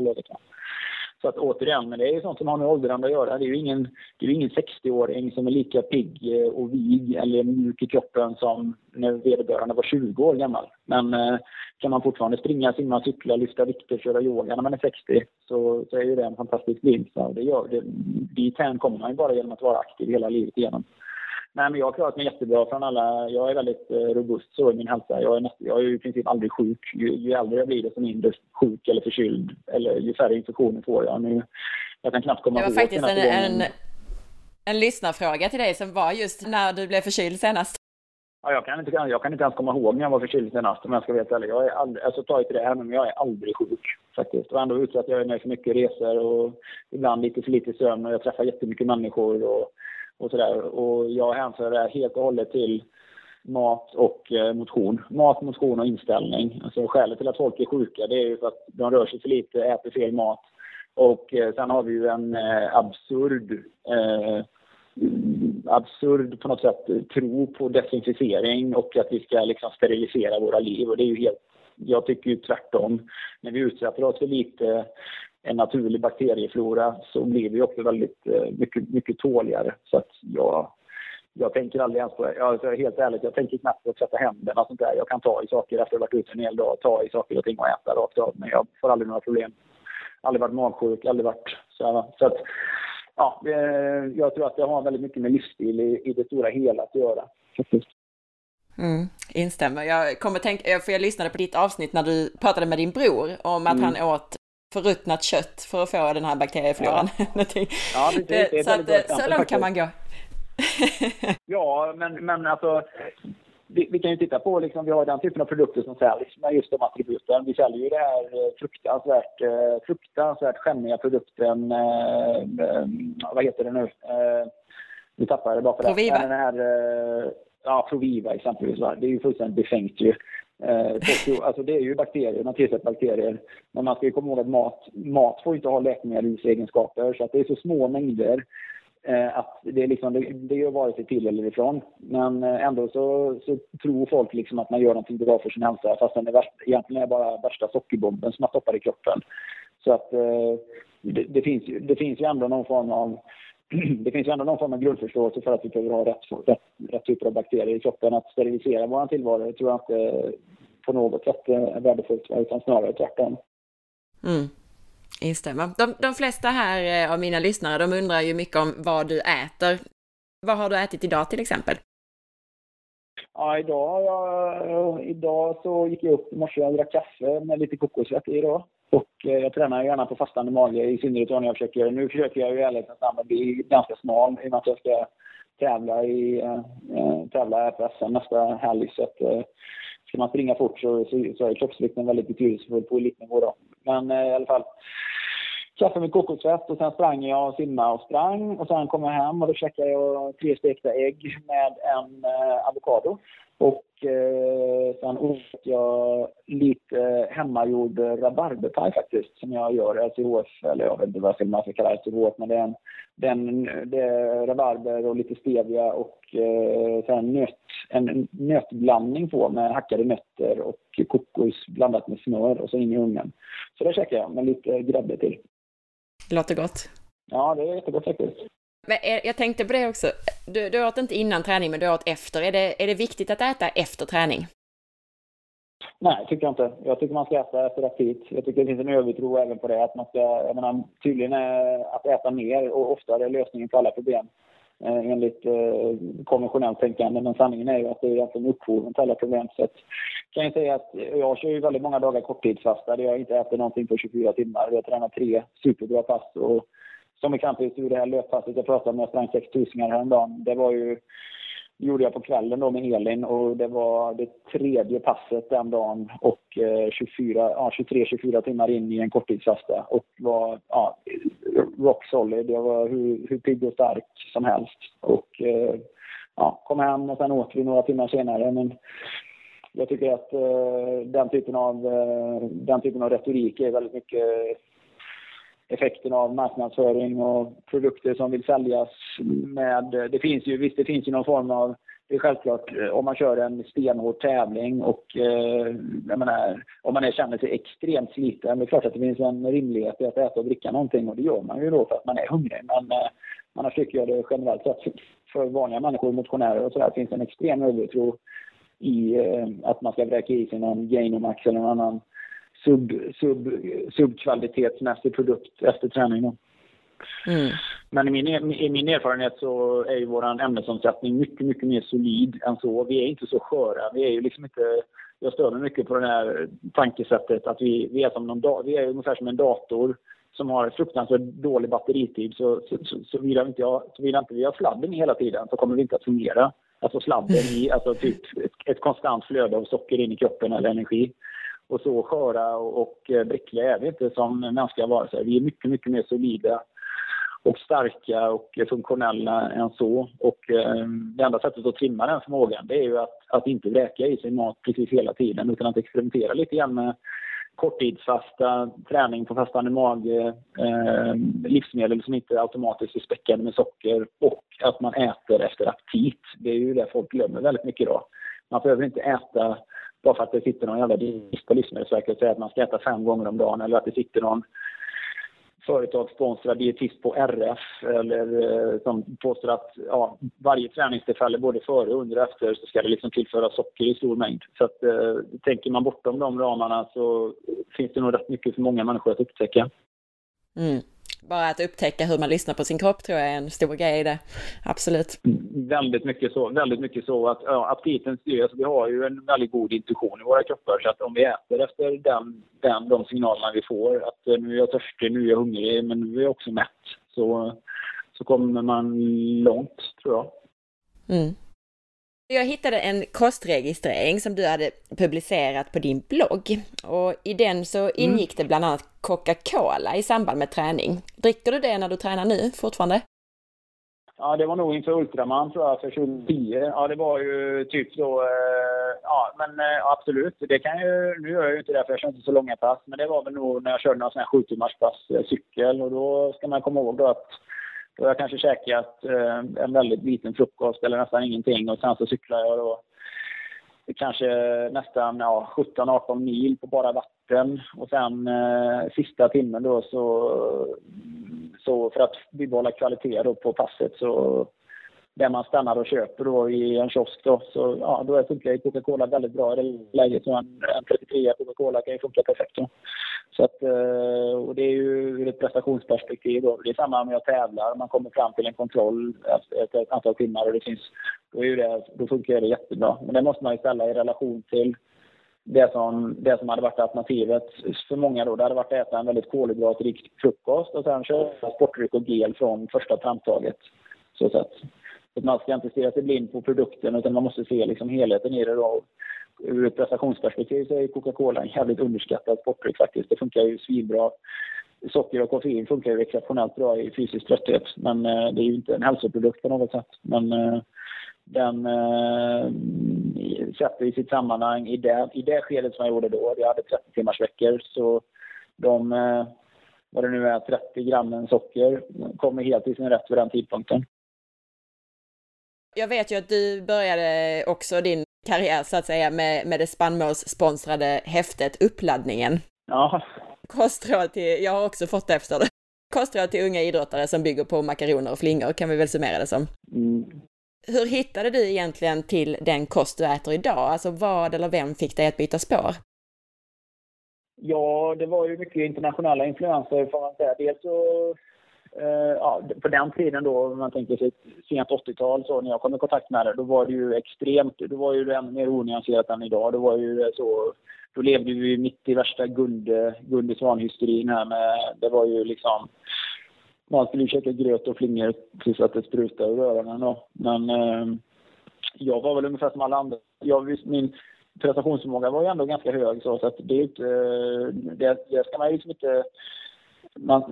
[SPEAKER 2] Så att återigen, men det är ju sånt som har med åldrande att göra. Det är ju ingen, ingen 60-åring som är lika pigg eh, och vig eller mjuk i kroppen som när vederbörande var 20 år gammal. Men eh, kan man fortfarande springa, simma, cykla, lyfta vikter, köra yoga när man är 60 så, så är ju det en fantastisk vinst. Det gör, det, dithän kommer man ju bara genom att vara aktiv hela livet igenom. Nej, men jag har klarat mig jättebra från alla. Jag är väldigt eh, robust så i min hälsa. Jag är, näst, jag är i princip aldrig sjuk. Ju, ju äldre jag blir desto mindre sjuk eller förkyld. Eller ju färre infektioner får jag. Nu, jag kan knappt komma
[SPEAKER 1] ihåg. Det var faktiskt en, en, en lyssnarfråga till dig som var just när du blev förkyld senast.
[SPEAKER 2] Ja, jag, kan inte, jag kan inte ens komma ihåg när jag var förkyld senast om jag ska vara helt ärlig. Jag är aldrig, alltså ta inte det här men jag är aldrig sjuk faktiskt. Och ändå utsatt jag är med för mycket resor och ibland lite för lite sömn och jag träffar jättemycket människor. Och, och sådär. Och jag hänför det helt och hållet till mat och eh, motion. Mat, motion och inställning. Alltså skälet till att folk är sjuka det är ju för att de rör sig för lite, äter fel mat. Och eh, sen har vi ju en eh, absurd eh, absurd på något sätt tro på desinficering och att vi ska liksom sterilisera våra liv. Och det är ju helt, jag tycker ju tvärtom. När vi utsätter oss för lite en naturlig bakterieflora så blir vi också väldigt eh, mycket, mycket tåligare. Så att jag, jag tänker aldrig ens på. Jag är helt ärligt, jag tänker knappt på att tvätta händerna och sånt där. Jag kan ta i saker efter att ha varit ute en hel dag, ta i saker och ting och äta rakt av. Men jag får aldrig några problem. Aldrig varit magsjuk, aldrig varit så här. Så att, ja, jag tror att det har väldigt mycket med livsstil i, i det stora hela att göra.
[SPEAKER 1] Mm, instämmer. Jag kommer tänka, för jag lyssnade på ditt avsnitt när du pratade med din bror om att mm. han åt förruttnat kött för att få den här bakteriefloran. Ja. [laughs] ja, det, så att, så långt kan man gå. [laughs]
[SPEAKER 2] ja, men, men alltså vi, vi, kan ju titta på, liksom, vi har den typen av produkter som säljs med just de attributen. Vi säljer ju det här eh, fruktansvärt, eh, fruktansvärt skämmiga produkten, eh, eh, vad heter det nu? Eh, nu tappar jag det bara för
[SPEAKER 1] Proviva.
[SPEAKER 2] det. Den här, eh, ja, Proviva exempelvis. Va? Det är ju fullständigt befängt ju. Eh, alltså det är ju bakterier, man tillsätter bakterier. Men man ska ju komma ihåg att mat, mat får inte ha läkemedelsegenskaper så att det är så små mängder eh, att det, är liksom, det, det gör vare sig till eller ifrån. Men eh, ändå så, så tror folk liksom att man gör någonting bra för sin hälsa fast den är värst, egentligen är bara värsta sockerbomben som man stoppar i kroppen. Så att eh, det, det, finns, det finns ju ändå någon form av [clears throat] det finns ju ändå någon form av grundförståelse för att vi behöver ha rätt, rätt, rätt typer av bakterier i kroppen. Att sterilisera vår tillvaro tror jag inte på något sätt är värdefullt, utan snarare tvärtom.
[SPEAKER 1] Mm. Instämmer. De, de flesta här eh, av mina lyssnare, de undrar ju mycket om vad du äter. Vad har du ätit idag till exempel?
[SPEAKER 2] Ja, idag, jag, idag så gick jag upp i morse och drack kaffe med lite kokosfett i då. Och eh, jag tränar gärna på fastande mage, i synnerhet när jag försöker. Nu försöker jag ju i ärlighetens namn bli ganska smal i och med att jag ska tävla i äh, tävla på SM nästa helg. Så att, äh, ska man springa fort så, så, så är kroppsvikten väldigt betydelsefull på elitnivå då. Men äh, i alla fall kaffe med kokosfett och sen sprang jag och simmade och sprang och sen kom jag hem och då käkade jag tre stekta ägg med en äh, avokado. Och eh, sen åt jag lite hemmagjord rabarberpaj faktiskt, som jag gör LCHF, eller jag vet inte vad man ska kalla LCHF, men det är, en, det är, en, det är rabarber och lite stevia och eh, sen nöt, en nötblandning på med hackade nötter och kokos blandat med smör och så in i ugnen. Så det käkar jag med lite grädde till.
[SPEAKER 1] Det låter gott.
[SPEAKER 2] Ja, det är jättegott faktiskt.
[SPEAKER 1] Men jag tänkte på det också. Du, du åt inte innan träning, men du åt efter. Är det, är det viktigt att äta efter träning?
[SPEAKER 2] Nej, tycker jag inte. Jag tycker man ska äta efter aptit. Jag tycker det finns en övertro även på det. Att man ska, jag menar, tydligen är att äta mer och oftare lösningen på alla problem. Eh, enligt eh, konventionellt tänkande. Men sanningen är ju att det är egentligen upphoven till alla problem. Så att, kan jag säga att jag kör ju väldigt många dagar korttidsfasta där jag inte äter någonting på 24 timmar. Jag tränar tre superbra pass och som exempelvis ur det här löppasset jag pratade om, jag sprang 6000 häromdagen. Det var ju gjorde jag på kvällen då med Elin och det var det tredje passet den dagen och eh, 24, ja, 23-24 timmar in i en korttidsfasta och var ja, rock solid. Jag var hur, hur pigg och stark som helst. Och eh, ja, kom hem och sen åt vi några timmar senare. Men jag tycker att uh, den, typen av, uh, den typen av retorik är väldigt mycket effekten av marknadsföring och produkter som vill säljas med... Det finns ju, visst, det finns ju någon form av det är självklart eh, om man kör en stenhård tävling och eh, jag menar, om man är, känner sig extremt sliten. Det är klart att det finns en rimlighet i att äta och dricka någonting och det gör man ju då för att man är hungrig. Men eh, annars tycker jag det generellt sett för vanliga människor, motionärer och sådär, finns en extrem övertro i eh, att man ska vräka i sig någon Gainomax eller någon annan sub, sub, subkvalitetsmässig produkt efter träning. Då. Mm. Men i min, i min erfarenhet så är ju vår ämnesomsättning mycket, mycket mer solid än så. Vi är inte så sköra. Vi är ju liksom inte... Jag stör mig mycket på det här tankesättet att vi, vi är som någon, vi är ungefär som en dator som har fruktansvärt dålig batteritid. Så, så, så, såvida inte, jag, såvida inte vi har sladden hela tiden så kommer det inte att fungera. Alltså sladden i, alltså typ ett, ett konstant flöde av socker in i kroppen eller energi. Och så sköra och, eh, bräckliga är vi inte som mänskliga varelser. Vi är mycket, mycket mer solida och starka och funktionella än så. Och eh, det enda sättet att trimma den förmågan det är ju att, att inte vräka i sig mat precis hela tiden utan att experimentera lite grann med korttidsfasta, träning på fastande mage, eh, livsmedel som inte automatiskt är späckade med socker och att man äter efter aptit. Det är ju det folk glömmer väldigt mycket idag. Man behöver inte äta bara för att det sitter någon jävla disk på Livsmedelsverket och säger att man ska äta fem gånger om dagen eller att det sitter någon företagssponsrad dietist på RF eller eh, som påstår att ja, varje träningstillfälle både före, under och efter så ska det liksom tillföra socker i stor mängd. Så att, eh, tänker man bortom de ramarna så finns det nog rätt mycket för många människor att upptäcka.
[SPEAKER 1] Mm bara att upptäcka hur man lyssnar på sin kropp tror jag är en stor grej i det. Absolut.
[SPEAKER 2] Väldigt mycket så. Väldigt mycket så att ja, aptiten styr. Alltså, vi har ju en väldigt god intuition i våra kroppar så att om vi äter efter den, den, de signalerna vi får att eh, nu är jag törstig, nu är jag hungrig, men nu är jag också mätt så, så kommer man långt tror jag.
[SPEAKER 1] Mm. Jag hittade en kostregistrering som du hade publicerat på din blogg och i den så mm. ingick det bland annat Coca-Cola i samband med träning. Dricker du det när du tränar nu fortfarande?
[SPEAKER 2] Ja, det var nog inför Ultraman tror jag, för 2010. Ja, det var ju typ så. Eh, ja, men eh, absolut. Det kan ju, nu gör jag ju inte det för jag kör inte så långa pass, men det var väl nog när jag körde några sådana här 7 timmars pass eh, cykel och då ska man komma ihåg då att då har jag kanske käkat eh, en väldigt liten frukost eller nästan ingenting och sen så cyklar jag då kanske nästan ja, 17-18 mil på bara vatten. Och sen eh, sista timmen då så, så för att bibehålla kvalitet då på passet så där man stannar och köper då i en kiosk då. Så ja, då funkar ju Coca-Cola väldigt bra i det läget. Så en, en 33 Coca-Cola kan ju funka perfekt då. Så att, eh, och det är ju ur ett prestationsperspektiv då. Det är samma om jag tävlar. Man kommer fram till en kontroll efter ett antal timmar och det finns, då, är det, då funkar det jättebra. Men det måste man ju ställa i relation till det som, det som hade varit alternativet för många då, det hade varit att äta en väldigt kolhydratrik frukost och sen köra sportdryck och gel från första tramptaget. Så sätt. Så man ska inte stirra sig blind på produkten utan man måste se liksom helheten i det. Då. Ur ett prestationsperspektiv så är Coca-Cola en jävligt underskattad sportdryck faktiskt. Det funkar ju svinbra. Socker och koffein funkar ju exceptionellt bra i fysisk trötthet. Men eh, det är ju inte en hälsoprodukt på något sätt. Men eh, den eh, sätter i sitt sammanhang i det, i det skedet som jag gjorde då. Jag hade 30 timmars veckor så de, eh, vad det nu är, 30 grammen socker kommer helt i sin rätt vid den tidpunkten.
[SPEAKER 1] Jag vet ju att du började också din karriär så att säga med, med det spannmålssponsrade häftet Uppladdningen.
[SPEAKER 2] Ja.
[SPEAKER 1] Kostråd till, jag har också fått det efter det. Kostråd till unga idrottare som bygger på makaroner och flingor kan vi väl summera det som. Mm. Hur hittade du egentligen till den kost du äter idag? Alltså vad eller vem fick dig att byta spår?
[SPEAKER 2] Ja, det var ju mycket internationella influenser får man säga. Dels så eh, ja, på den tiden då, om man tänker sig sent 80-tal, så när jag kom i kontakt med det, då var det ju extremt, då var ju det ännu mer onyanserat än idag. Då var ju så, då levde vi mitt i värsta guld, Svan-hysterin här med, det var ju liksom, man skulle käka gröt och flingor tills att det sprutade ur öronen då. Men eh, jag var väl ungefär som alla andra. Jag, min prestationsförmåga var ju ändå ganska hög så, så att det är inte, eh, det, det ska man ju liksom inte man,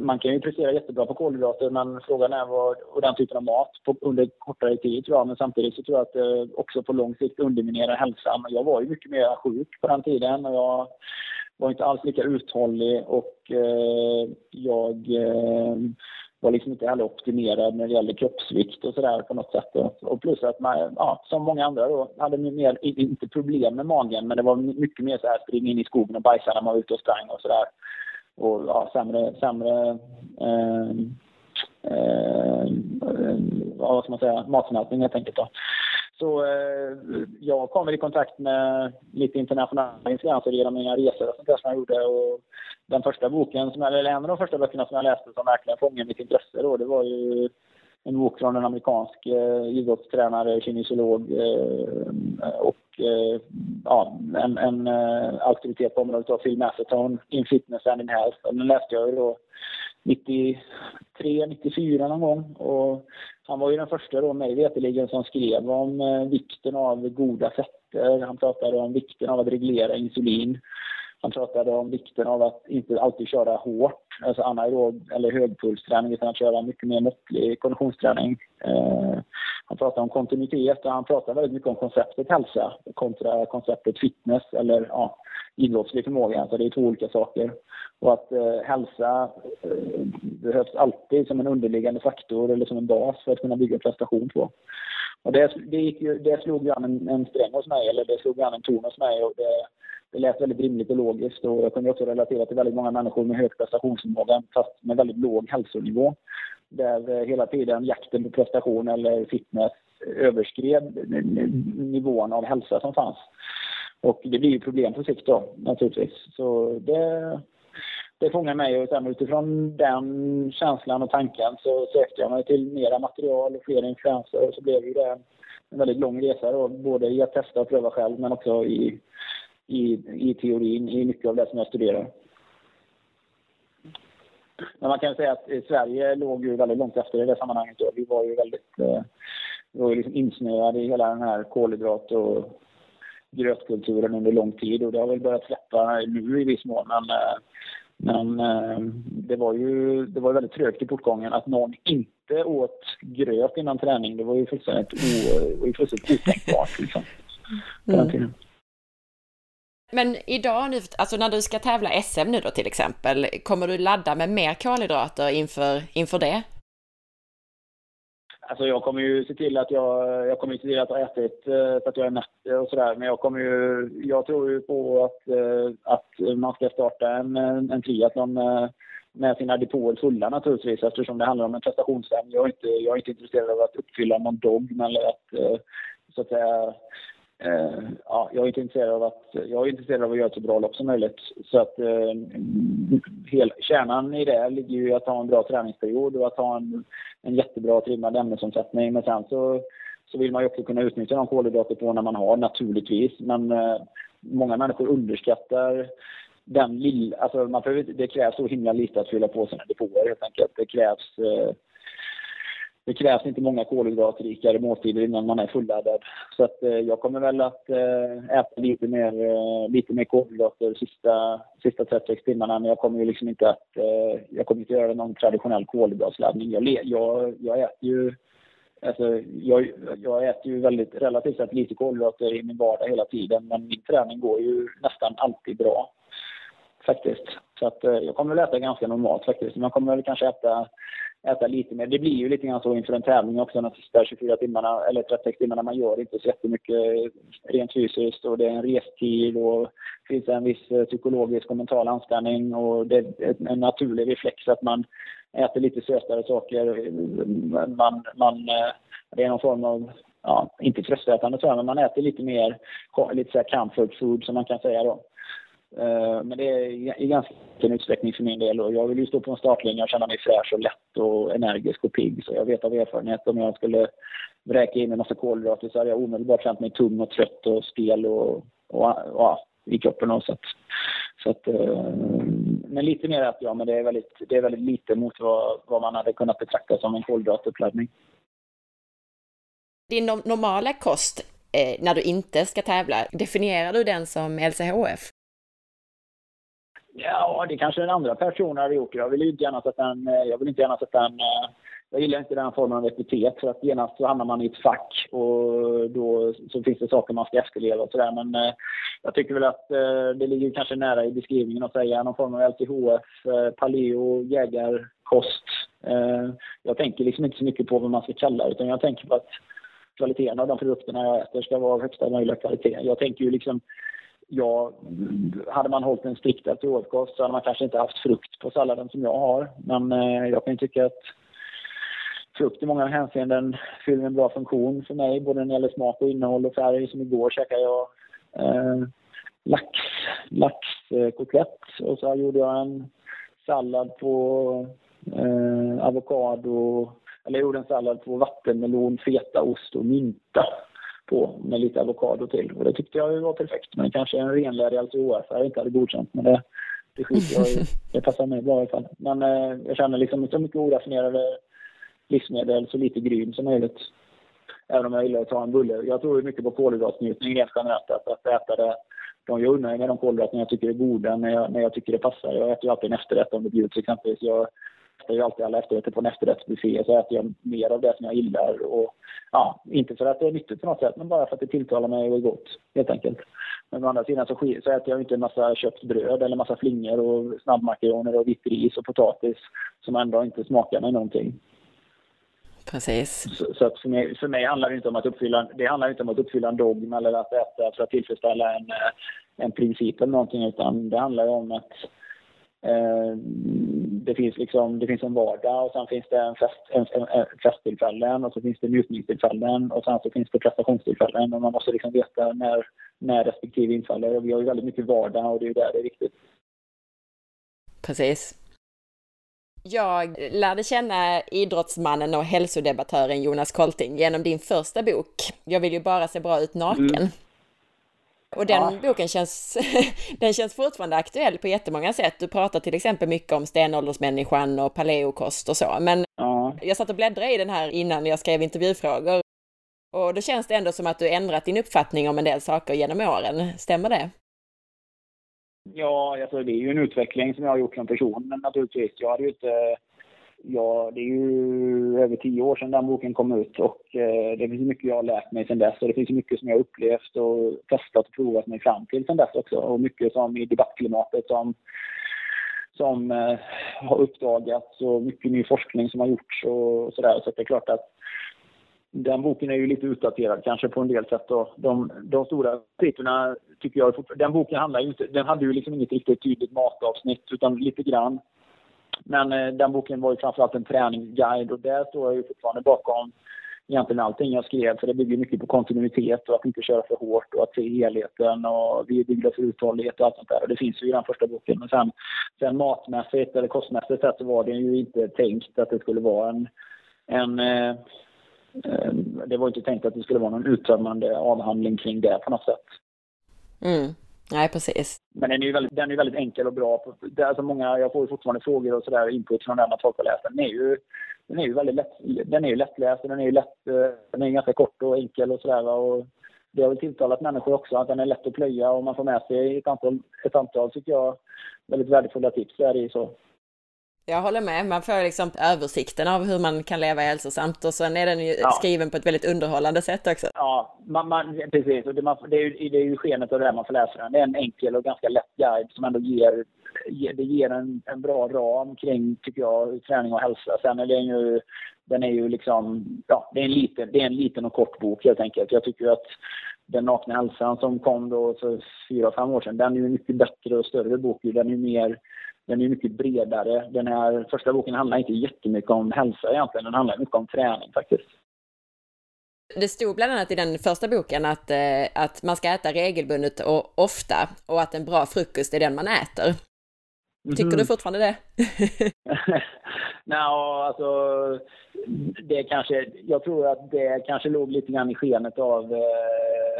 [SPEAKER 2] man kan ju prestera jättebra på kolhydrater men frågan är vad, och den typen av mat på, under kortare tid tror jag. Men samtidigt så tror jag att det också på lång sikt underminerar hälsan. Jag var ju mycket mer sjuk på den tiden och jag var inte alls lika uthållig och eh, jag eh, var liksom inte heller optimerad när det gäller kroppsvikt och sådär på något sätt. Och plus att man, ja, som många andra då, hade mer, inte problem med magen, men det var mycket mer så här springa in i skogen och bajsa när man var ute och sprang och sådär. Och ja, sämre, sämre eh, eh, vad ska man säga, matsmältning helt enkelt då. Så eh, jag kommer i kontakt med lite internationella influenser genom mina resor och sånt där som jag gjorde. Och den första boken, som, eller en av de första böckerna som jag läste som verkligen fångade mitt intresse då, det var ju en bok från en amerikansk eh, idrottstränare, kinesiolog eh, och eh, ja, en, en eh, auktoritet på området av Phil Maffetone, In Fitness and in Health. Den läste jag ju då 93, 94 någon gång. Och han var ju den första då mig veterligen som skrev om eh, vikten av goda fetter. Han pratade om vikten av att reglera insulin. Han pratade om vikten av att inte alltid köra hårt, alltså anaerob eller högpulsträning, utan att köra mycket mer måttlig konditionsträning. Eh, han pratade om kontinuitet och han pratade väldigt mycket om konceptet hälsa kontra konceptet fitness eller ja, idrottslig förmåga. Så det är två olika saker. Och att eh, hälsa eh, behövs alltid som en underliggande faktor eller som en bas för att kunna bygga prestation på. Och det, det, gick ju, det slog ju an en, en sträng hos mig, eller det slog an en ton hos mig. Och det, det lät väldigt rimligt och logiskt och jag kunde också relatera till väldigt många människor med hög prestationsförmåga fast med väldigt låg hälsonivå. Där eh, hela tiden jakten på prestation eller fitness överskred nivån av hälsa som fanns. Och det blir ju problem på sikt då naturligtvis. Så det, det fångar mig och sen utifrån den känslan och tanken så sökte jag mig till mera material och fler influenser och så blev det en väldigt lång resa då, både i att testa och pröva själv men också i i, i teorin i mycket av det som jag studerar. Men man kan säga att eh, Sverige låg ju väldigt långt efter i det sammanhanget. Då. Vi var ju väldigt eh, vi var ju liksom insnöade i hela den här kolhydrat och grötkulturen under lång tid och det har väl börjat släppa nu i viss mån. Men, eh, men eh, det var ju det var väldigt trögt i portgången att någon inte åt gröt innan träning. Det var ju fullständigt, o, fullständigt otänkbart liksom, tiden.
[SPEAKER 1] Men idag nu, alltså när du ska tävla SM nu då till exempel, kommer du ladda med mer kolhydrater inför, inför det?
[SPEAKER 2] Alltså jag kommer ju se till att jag, jag kommer se till att ha ätit eh, så att jag är mätt och sådär. Men jag kommer ju, jag tror ju på att, eh, att man ska starta en, en triathlon med, med sina depåer fulla naturligtvis eftersom det handlar om en prestationstävling. Jag är inte, jag är inte intresserad av att uppfylla någon dogm eller att eh, så att säga Eh, ja, jag är inte intresserad av att, jag är intresserad av att göra ett så bra lopp som möjligt. Så att eh, hel, kärnan i det ligger ju i att ha en bra träningsperiod och att ha en, en jättebra trimmad ämnesomsättning. Men sen så, så vill man ju också kunna utnyttja de kolhydrater på när man har naturligtvis. Men eh, många människor underskattar den lilla, alltså man behöver, det krävs så himla lite att fylla på sina depåer helt enkelt. Det krävs eh, det krävs inte många kolhydratrikare måltider innan man är fulladdad. Så att, eh, jag kommer väl att eh, äta lite mer, eh, lite mer kolhydrater sista, sista 36 timmarna. Men jag kommer ju liksom inte att, eh, jag kommer inte göra någon traditionell kolhydratsladdning. Jag, jag, jag äter ju Alltså, jag, jag äter ju väldigt, relativt sett lite kolhydrater i min vardag hela tiden men min träning går ju nästan alltid bra. Faktiskt. Så att eh, jag kommer väl äta ganska normalt faktiskt. Man kommer väl kanske äta äta lite mer. Det blir ju lite grann så inför en tävling också de sista 24 timmarna eller 36 timmarna. Man gör inte så jättemycket rent fysiskt och det är en restid och det finns en viss eh, psykologisk och mental anspänning och det är en naturlig reflex att man äter lite sötare saker. Man, man, eh, det är någon form av ja, inte tröstätande tror jag, men man äter lite mer, lite så här comfort food som man kan säga då. Eh, men det är i ganska liten utsträckning för min del och jag vill ju stå på en startlinje och känna mig fräsch och lätt och energisk och pigg. Så jag vet av erfarenhet om jag skulle vräka in en massa kolhydrater så hade jag omedelbart känt mig tung och trött och stel och, och, och i kroppen. Och så att, så att, eh, men lite mer att ja, men det är väldigt, det är väldigt lite mot vad, vad man hade kunnat betrakta som en kolhydratuppladdning.
[SPEAKER 1] Din normala kost eh, när du inte ska tävla, definierar du den som LCHF?
[SPEAKER 2] Ja, det kanske den andra personen hade gjort. Jag vill inte gärna sätta en, eh, jag vill inte gärna sätta en eh, jag gillar inte den formen av epitet för att genast så hamnar man i ett fack och då så finns det saker man ska efterleva och sådär. Men eh, jag tycker väl att eh, det ligger kanske nära i beskrivningen att säga någon form av LTHF, eh, paleo, jägarkost. Eh, jag tänker liksom inte så mycket på vad man ska kalla det utan jag tänker på att kvaliteten av de produkterna jag äter ska vara av högsta möjliga kvalitet. Jag tänker ju liksom ja, hade man hållit en striktare LTHF-kost så hade man kanske inte haft frukt på salladen som jag har. Men eh, jag kan ju tycka att frukt i många hänseenden fyller en bra funktion för mig, både när det gäller smak och innehåll och färg. Som igår käkade jag eh, lax, laxkotlett och så gjorde jag en sallad på eh, avokado, eller jag gjorde en sallad på vattenmelon, fetaost och mynta på med lite avokado till. Och det tyckte jag var perfekt. Men kanske en renlärig LCHF inte hade godkänt. Men det, det skiter jag i. [laughs] Det passar mig bra i alla fall. Men eh, jag känner liksom så mycket oraffinerade livsmedel så lite gryn som möjligt. Även om jag gillar att ta en bulle. Jag tror mycket på kolhydratnjutning rent generellt. Att, att äta det. De jag unnar med de kolhydrater jag tycker är goda när jag, när jag tycker det passar. Jag äter ju alltid en efterrätt om det bjuds exempelvis. Jag äter ju alltid alla efterrätter på en efterrättsbuffé. Så äter jag mer av det som jag gillar. Och, ja, inte för att det är nyttigt på något sätt, men bara för att det tilltalar mig och är gott. Helt enkelt. Men å andra sidan så, så äter jag inte en massa köpt bröd eller massa flingor och snabbmakaroner och vitt ris och potatis som ändå inte smakar mig någonting.
[SPEAKER 1] Precis.
[SPEAKER 2] Så, så för, mig, för mig handlar det inte om att uppfylla, det handlar inte om att uppfylla en dogm eller att äta för att tillfredsställa en, en princip eller någonting utan det handlar om att det finns liksom, det finns en vardag och sen finns det en fest, en, en, festtillfällen och så finns det njutningstillfällen och sen så finns det prestationstillfällen och man måste liksom veta när, när respektive infaller. Och vi har ju väldigt mycket vardag och det är ju där det är viktigt.
[SPEAKER 1] Precis. Jag lärde känna idrottsmannen och hälsodebattören Jonas Kolting genom din första bok. Jag vill ju bara se bra ut naken. Mm. Och den ja. boken känns, [laughs] den känns fortfarande aktuell på jättemånga sätt. Du pratar till exempel mycket om stenåldersmänniskan och paleokost och så. Men ja. jag satt och bläddrade i den här innan jag skrev intervjufrågor. Och då känns det ändå som att du ändrat din uppfattning om en del saker genom åren. Stämmer det?
[SPEAKER 2] Ja, alltså det är ju en utveckling som jag har gjort som person men naturligtvis. Jag hade ju inte... Ja, det är ju över tio år sedan den boken kom ut och eh, det finns mycket jag har lärt mig sedan dess och det finns mycket som jag har upplevt och testat och provat mig fram till sedan dess också och mycket som i debattklimatet som som eh, har uppdagats och mycket ny forskning som har gjorts och sådär. Så det är klart att den boken är ju lite utdaterad kanske på en del sätt. Och De, de stora titlarna tycker jag Den boken handlar ju inte, den hade ju liksom inget riktigt tydligt matavsnitt utan lite grann. Men eh, den boken var ju framförallt en träningsguide och där står jag ju fortfarande bakom egentligen allting jag skrev för det bygger mycket på kontinuitet och att inte köra för hårt och att se helheten och vi är byggda för uthållighet och allt sånt där. Och det finns ju i den första boken. Men sen, sen matmässigt eller kostmässigt sett så var det ju inte tänkt att det skulle vara en, en eh, Eh, det var inte tänkt att det skulle vara någon uttömmande avhandling kring det på något sätt.
[SPEAKER 1] Mm. Nej, precis.
[SPEAKER 2] Men den är ju väldigt, den är väldigt enkel och bra. Det är alltså många, jag får ju fortfarande frågor och sådär, input från den att folk har läst den. Den är ju, den är ju väldigt lätt, den är ju lättläst och den är ju lätt, eh, den är ganska kort och enkel och sådär. Och det har väl tilltalat människor också att den är lätt att plöja och man får med sig ett antal, ett antal tycker jag, väldigt värdefulla tips där i så.
[SPEAKER 1] Jag håller med, man får liksom översikten av hur man kan leva hälsosamt och sen är den ju ja. skriven på ett väldigt underhållande sätt också.
[SPEAKER 2] Ja, man, man, precis. Och det, man, det, är ju, det är ju skenet av det här man får läsa den. Det är en enkel och ganska lätt guide som ändå ger, det ger en, en bra ram kring, tycker jag, träning och hälsa. Sen är den ju, den är ju liksom, ja, det är en liten, det är en liten och kort bok helt enkelt. Jag tycker att den nakna hälsan som kom då för fyra, fem år sedan, den är ju mycket bättre och större bok. Den är ju mer den är mycket bredare. Den här första boken handlar inte jättemycket om hälsa egentligen, den handlar mycket om träning faktiskt.
[SPEAKER 1] Det stod bland annat i den första boken att, eh, att man ska äta regelbundet och ofta och att en bra frukost är den man äter. Tycker mm. du fortfarande det? [laughs]
[SPEAKER 2] Nej, alltså det kanske, jag tror att det kanske låg lite grann i skenet av eh,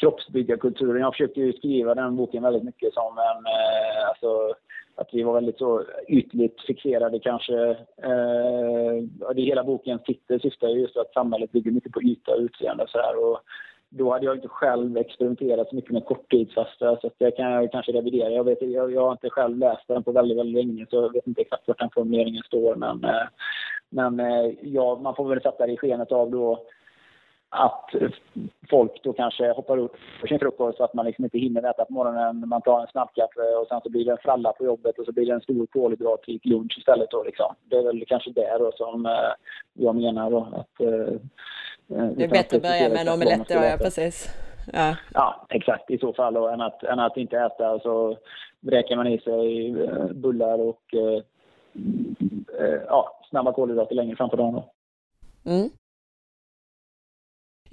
[SPEAKER 2] kroppsbyggarkulturen. Jag försökte ju skriva den boken väldigt mycket som en, eh, alltså att vi var väldigt så ytligt fixerade kanske. Eh, det hela bokens titel syftar just att samhället bygger mycket på yta och utseende och så här. Och då hade jag inte själv experimenterat så mycket med korttidsfasta så det kan jag kanske revidera. Jag, vet, jag, jag har inte själv läst den på väldigt, väldigt länge så jag vet inte exakt var den formuleringen står men, eh, men eh, ja, man får väl sätta det i skenet av då att folk då kanske hoppar upp för sin frukost så att man liksom inte hinner äta på morgonen. Man tar en snabbkaffe och sen så blir det en fralla på jobbet och så blir det en stor kolhydratrik lunch istället. Då liksom. Det är väl kanske det då som eh, jag menar då. Att, eh,
[SPEAKER 1] det är bättre att börja med en omelett ja precis.
[SPEAKER 2] Ja. ja, exakt i så fall då, än, att, än att inte äta och så vräker man i sig eh, bullar och eh, ja, snabba kolhydrater längre fram på dagen. Mm.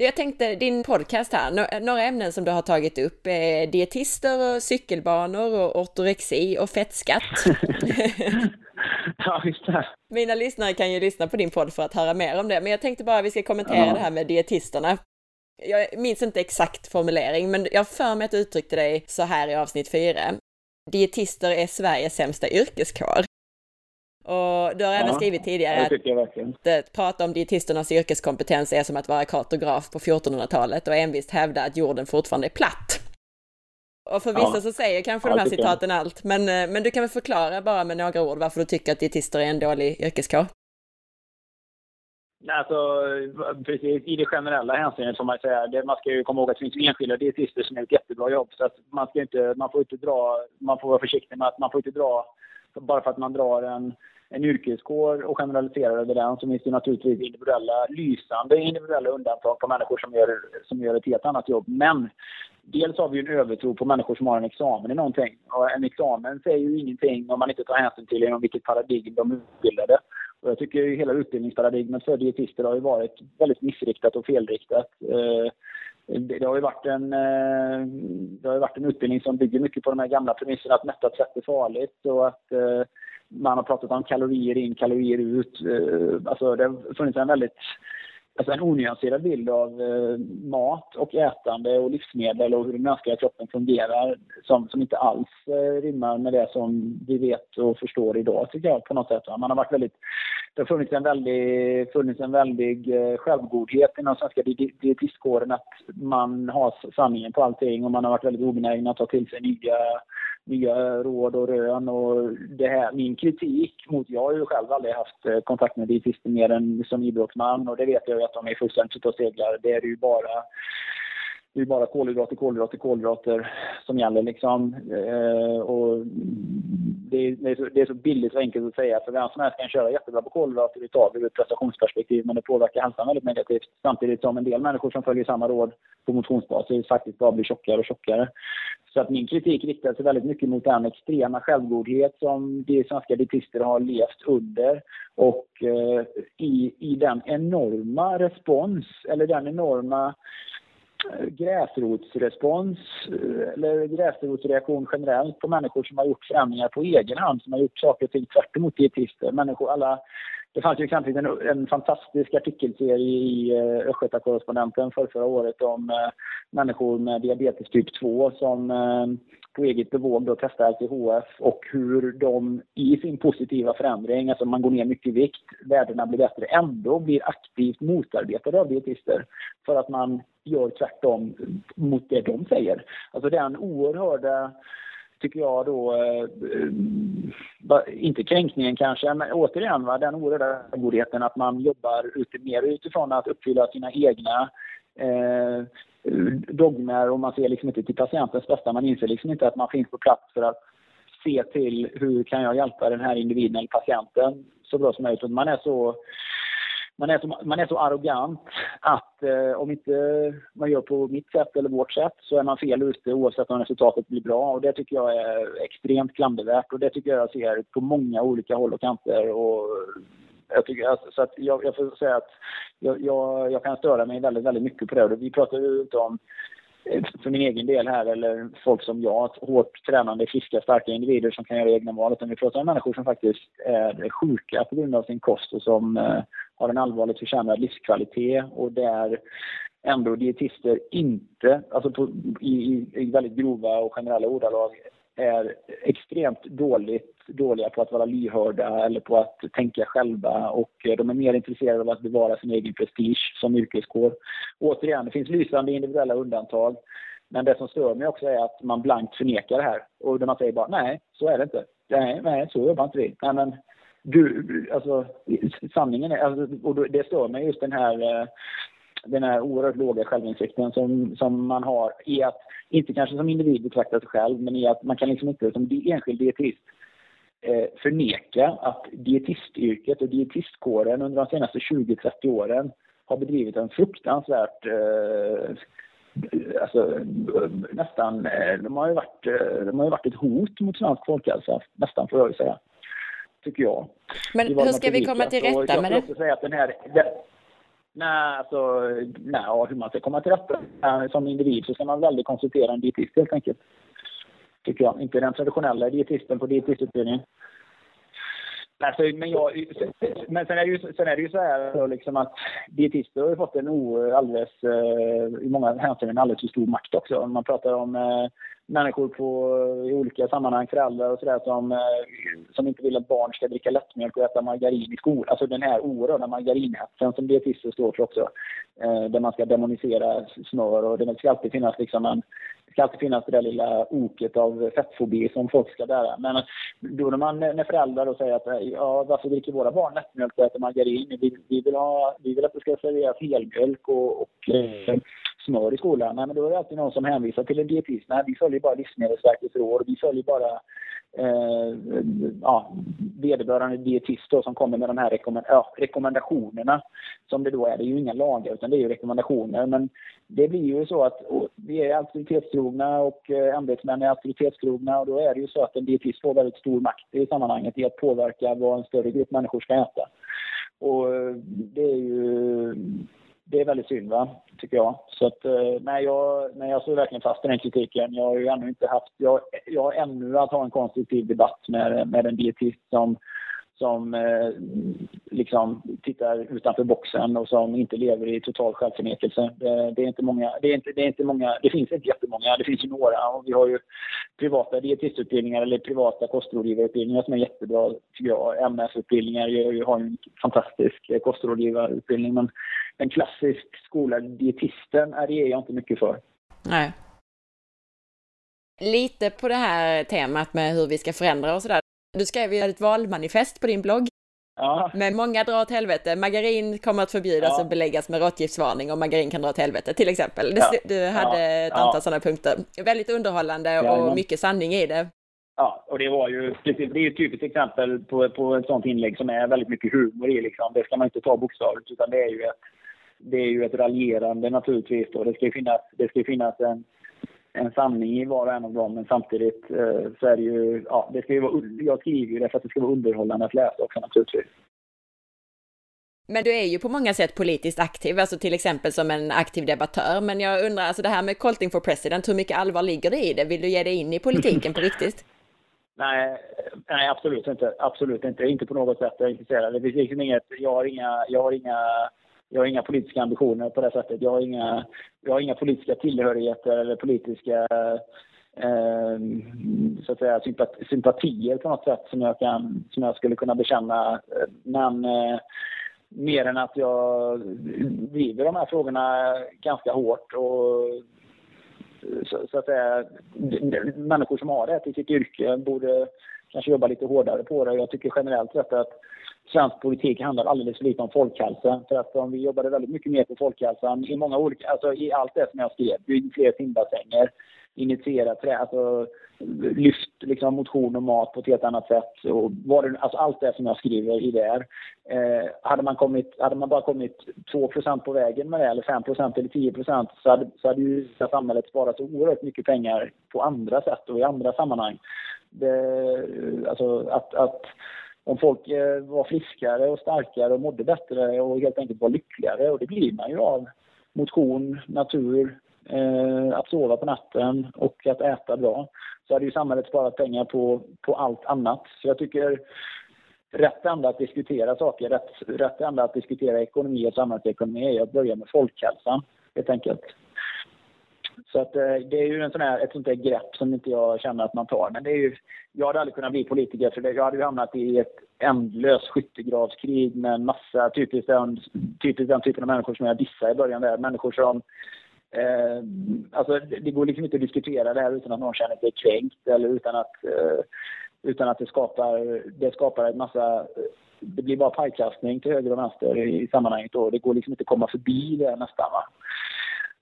[SPEAKER 1] Jag tänkte, din podcast här, några ämnen som du har tagit upp är dietister och cykelbanor och ortorexi och fettskatt. [laughs]
[SPEAKER 2] ja, just det.
[SPEAKER 1] Mina lyssnare kan ju lyssna på din podd för att höra mer om det, men jag tänkte bara vi ska kommentera ja. det här med dietisterna. Jag minns inte exakt formulering, men jag för mig att du uttryckte dig så här i avsnitt fyra. Dietister är Sveriges sämsta yrkeskår. Och du har även skrivit tidigare att, att prata om dietisternas yrkeskompetens är som att vara kartograf på 1400-talet och envist hävda att jorden fortfarande är platt. Och för vissa ja. så säger kanske ja, de här citaten allt, men, eh, men du kan väl förklara bara med några ord varför du tycker att dietister är en dålig yrkeskår?
[SPEAKER 2] Alltså, precis, i det generella hänseendet får man säga, det, man ska ju komma ihåg att det finns enskilda dietister som gör ett jättebra jobb. Så att man, ska inte, man får inte dra, man får vara försiktig med att man får inte dra, bara för att man drar en en yrkeskår och generaliserar över den så finns det naturligtvis individuella, lysande individuella undantag på människor som gör, som gör ett helt annat jobb. Men dels har vi en övertro på människor som har en examen i någonting. Och en examen säger ju ingenting om man inte tar hänsyn till inom vilket paradigm de är utbildade. Och jag tycker ju hela utbildningsparadigmet för dietister har ju varit väldigt missriktat och felriktat. Eh, det har ju varit en, eh, det har varit en utbildning som bygger mycket på de här gamla premisserna att mättat fett är farligt och att eh, man har pratat om kalorier in, kalorier ut. Eh, alltså det har funnits en väldigt alltså en onyanserad bild av eh, mat och ätande och livsmedel och hur den mänskliga kroppen fungerar som, som inte alls eh, rimmar med det som vi vet och förstår idag tycker jag på något sätt. Man har varit väldigt, det har funnits en väldig, funnits en väldig självgodhet inom svenska dietistkåren att man har sanningen på allting och man har varit väldigt obenägen att ta till sig nya nya råd och rön. Och det här, min kritik mot, jag har ju själv aldrig haft eh, kontakt med dietister mer än som idrottsman och det vet jag ju att de är fullständigt ute och seglar. Det är ju bara det är bara kolhydrater, kolhydrater, kolhydrater som gäller liksom. Eh, och det, är, det, är så, det är så billigt och enkelt att säga för vem som helst kan köra jättebra på kolhydrater utav ur ett prestationsperspektiv men det påverkar hälsan väldigt negativt. Samtidigt som en del människor som följer samma råd på motionsbasis faktiskt bara blir tjockare och tjockare. Så att min kritik riktar sig väldigt mycket mot den extrema självgodhet som de svenska dietister har levt under och eh, i, i den enorma respons, eller den enorma Eh, gräsrotsrespons eh, eller gräsrotsreaktion generellt på människor som har gjort förändringar på egen hand, som har gjort saker och ting tvärtemot dietister. Människor, alla det fanns ju exempelvis en, en fantastisk artikelserie i uh, Östgötakorrespondenten för förra året om uh, människor med diabetes typ 2 som uh, på eget bevåg då testar LCHF och hur de i sin positiva förändring, alltså man går ner mycket i vikt, värdena blir bättre, ändå blir aktivt motarbetade av dietister för att man gör tvärtom mot det de säger. Alltså den oerhörda tycker jag då, eh, inte kränkningen kanske, men återigen va, den oerhörda godheten att man jobbar ut, mer utifrån att uppfylla sina egna eh, dogmer och man ser liksom inte till patientens bästa. Man inser liksom inte att man finns på plats för att se till hur kan jag hjälpa den här individen eller patienten så bra som möjligt. Man är så man är så, man är så arrogant att eh, om inte man gör på mitt sätt eller vårt sätt så är man fel ute oavsett om resultatet blir bra. Och det tycker jag är extremt klandervärt och det tycker jag ser på många olika håll och kanter. Och jag tycker, alltså, så att jag, jag får säga att jag, jag, jag, kan störa mig väldigt, väldigt mycket på det. Vi pratar ju inte om Eh, för min egen del här, eller folk som jag, hårt tränande, friska, starka individer som kan göra egna val. Utan vi pratar om människor som faktiskt är sjuka på grund av sin kost och som eh, har en allvarligt försämrad livskvalitet och där ändå dietister inte, alltså på, i, i, väldigt grova och generella ordalag, är extremt dåligt dåliga på att vara lyhörda eller på att tänka själva och eh, de är mer intresserade av att bevara sin egen prestige som yrkeskår. Återigen, det finns lysande individuella undantag. Men det som stör mig också är att man blankt förnekar det här. Och man säger bara nej, så är det inte. Nej, nej så jobbar inte vi. Nej, men du, alltså sanningen är, alltså, och det stör mig just den här eh, den här oerhört låga självinsikten som, som man har i att, inte kanske som individ betrakta sig själv, men i att man kan liksom inte som enskild dietist eh, förneka att dietistyrket och dietistkåren under de senaste 20-30 åren har bedrivit en fruktansvärt eh, Alltså, nästan, eh, de har, ju varit, eh, de har ju varit ett hot mot svensk folkhälsa, nästan får jag säga. Tycker jag.
[SPEAKER 1] Men hur ska vi komma till rätta med det?
[SPEAKER 2] Jag säga att den här, Nej, alltså, nej, hur man ska komma till rätta som individ så ska man väldigt konsultera en dietist helt enkelt. Tycker jag. Inte den traditionella dietisten på dietistutbildningen. Alltså, men, jag, men sen, är det ju, sen är det ju så här liksom att dietister har fått en o, alldeles, eh, i många hänseenden alldeles för stor makt också. Man pratar om eh, människor på, i olika sammanhang, föräldrar och sådär som, eh, som inte vill att barn ska dricka lättmjölk och äta margarin i skolan. Alltså den här oerhörda margarinhetsen som dietister står för också. Eh, där man ska demonisera smör och det ska alltid finnas liksom en det ska alltid finnas det där lilla oket av fettfobi som folk ska bära. Men då när, man, när föräldrar då säger att ja, varför dricker våra barn lättmjölk och äter margarin? Vi, vi, vill, ha, vi vill att det ska serveras helmjölk och, och mm smör i skolan. Nej, men då är det alltid någon som hänvisar till en dietist. Nej, vi följer bara Livsmedelsverkets råd. Vi följer bara eh, ja, vederbörande dietist som kommer med de här rekommend ja, rekommendationerna. Som det då är. Det är ju inga lagar utan det är ju rekommendationer. Men det blir ju så att vi är auktoritetstrogna och eh, ämbetsmän är auktoritetstrogna och då är det ju så att en dietist får väldigt stor makt i sammanhanget i att påverka vad en större grupp människor ska äta. Och eh, det är ju det är väldigt synd, va? tycker jag. Så att, eh, nej, jag, nej, jag står verkligen fast i den kritiken. Jag har ju ännu inte haft, jag, jag har ännu att ha en konstruktiv debatt med, med en dietist som som eh, liksom tittar utanför boxen och som inte lever i total självförnekelse. Det, det, är inte många, det, är inte, det är inte många, det finns inte jättemånga, det finns ju några och vi har ju privata dietistutbildningar eller privata kostrådgivarutbildningar som är jättebra tycker jag. MS-utbildningar har ju en fantastisk eh, kostrådgivarutbildning men en klassisk skolad dietisten är jag inte mycket för.
[SPEAKER 1] Nej. Lite på det här temat med hur vi ska förändra och sådär. Du skrev ju ett valmanifest på din blogg.
[SPEAKER 2] Ja.
[SPEAKER 1] Men många drar åt helvete. Margarin kommer att förbjudas ja. och beläggas med råttgiftsvarning och margarin kan dra åt helvete till exempel. Ja. Du, hade ja. ett antal ja. sådana punkter. Väldigt underhållande och mycket sanning i det.
[SPEAKER 2] Ja, och det var ju, det är ju ett typiskt exempel på, på ett sånt inlägg som är väldigt mycket humor i liksom. Det ska man inte ta bokstavligt utan det är ju ett, det är ju ett raljerande naturligtvis då. Det ska finnas, det ska finnas en en sanning i var och en av dem, men samtidigt eh, så är det ju, ja, det ska ju vara, jag skriver ju det för att det ska vara underhållande att läsa också naturligtvis.
[SPEAKER 1] Men du är ju på många sätt politiskt aktiv, alltså till exempel som en aktiv debattör. Men jag undrar, alltså det här med Colting for President, hur mycket allvar ligger det i det? Vill du ge dig in i politiken på riktigt? [laughs]
[SPEAKER 2] Nej, nej, absolut inte. Absolut inte. Inte på något sätt. Jag är intresserad. Det finns liksom inget, jag har inga, jag har inga jag har inga politiska ambitioner på det sättet. Jag har inga, jag har inga politiska tillhörigheter eller politiska eh, så att säga, sympatier på något sätt som jag, kan, som jag skulle kunna bekänna. Men eh, mer än att jag driver de här frågorna ganska hårt och så, så, att säga, människor som har det till sitt yrke borde kanske jobba lite hårdare på det. Jag tycker generellt sett att svensk politik handlar alldeles för lite om folkhälsa. För att om vi jobbade väldigt mycket mer på folkhälsan i många olika, alltså i allt det som jag skrev, bygg fler simbassänger, initiera trä, alltså lyft liksom motion och mat på ett helt annat sätt. Och var det, alltså allt det som jag skriver i det eh, hade, man kommit, hade man bara kommit 2% på vägen med det, eller 5% eller 10 så hade, så hade ju samhället sparat så oerhört mycket pengar på andra sätt och i andra sammanhang. Det, alltså att, att om folk eh, var friskare och starkare och mådde bättre och helt enkelt var lyckligare och det blir man ju av motion, natur, eh, att sova på natten och att äta bra så hade ju samhället sparat pengar på, på allt annat. Så jag tycker rätt ända att diskutera saker, rätt, rätt ända att diskutera ekonomi och samhällsekonomi är att börja med folkhälsan helt enkelt. Så att, eh, det är ju en sån här, ett sånt där grepp som inte jag känner att man tar. Men det är ju, jag hade aldrig kunnat bli politiker för det, jag hade ju hamnat i ett ändlöst skyttegravskrig med en massa, typiskt den, typiskt den typen av människor som jag dissade i början där. Människor som Eh, alltså det går liksom inte att diskutera det här utan att någon känner sig kränkt eller utan att, eh, utan att det skapar, det skapar en massa det blir bara pajkastning till höger och vänster i sammanhanget och det går liksom inte att komma förbi det nästan. Va?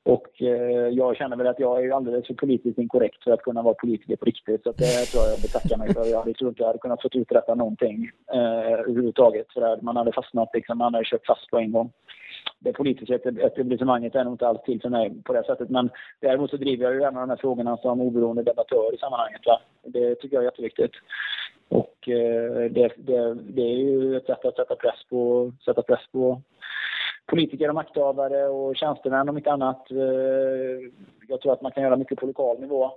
[SPEAKER 2] Och eh, jag känner väl att jag är alldeles för politiskt inkorrekt för att kunna vara politiker på riktigt. Så det tror jag jag betackar mig för. Jag tror inte jag hade kunnat få uträtta någonting eh, överhuvudtaget. För man hade fastnat liksom, man hade kört fast på en gång. Det politiska etablissemanget är nog inte alls till för mig på det sättet. Men däremot så driver jag ju gärna de här frågorna som oberoende debattör i sammanhanget. Va? Det tycker jag är jätteviktigt. Och eh, det, det, det är ju ett sätt att sätta press på, sätta press på politiker och makthavare och tjänstemän om inte annat. Eh, jag tror att man kan göra mycket på lokal nivå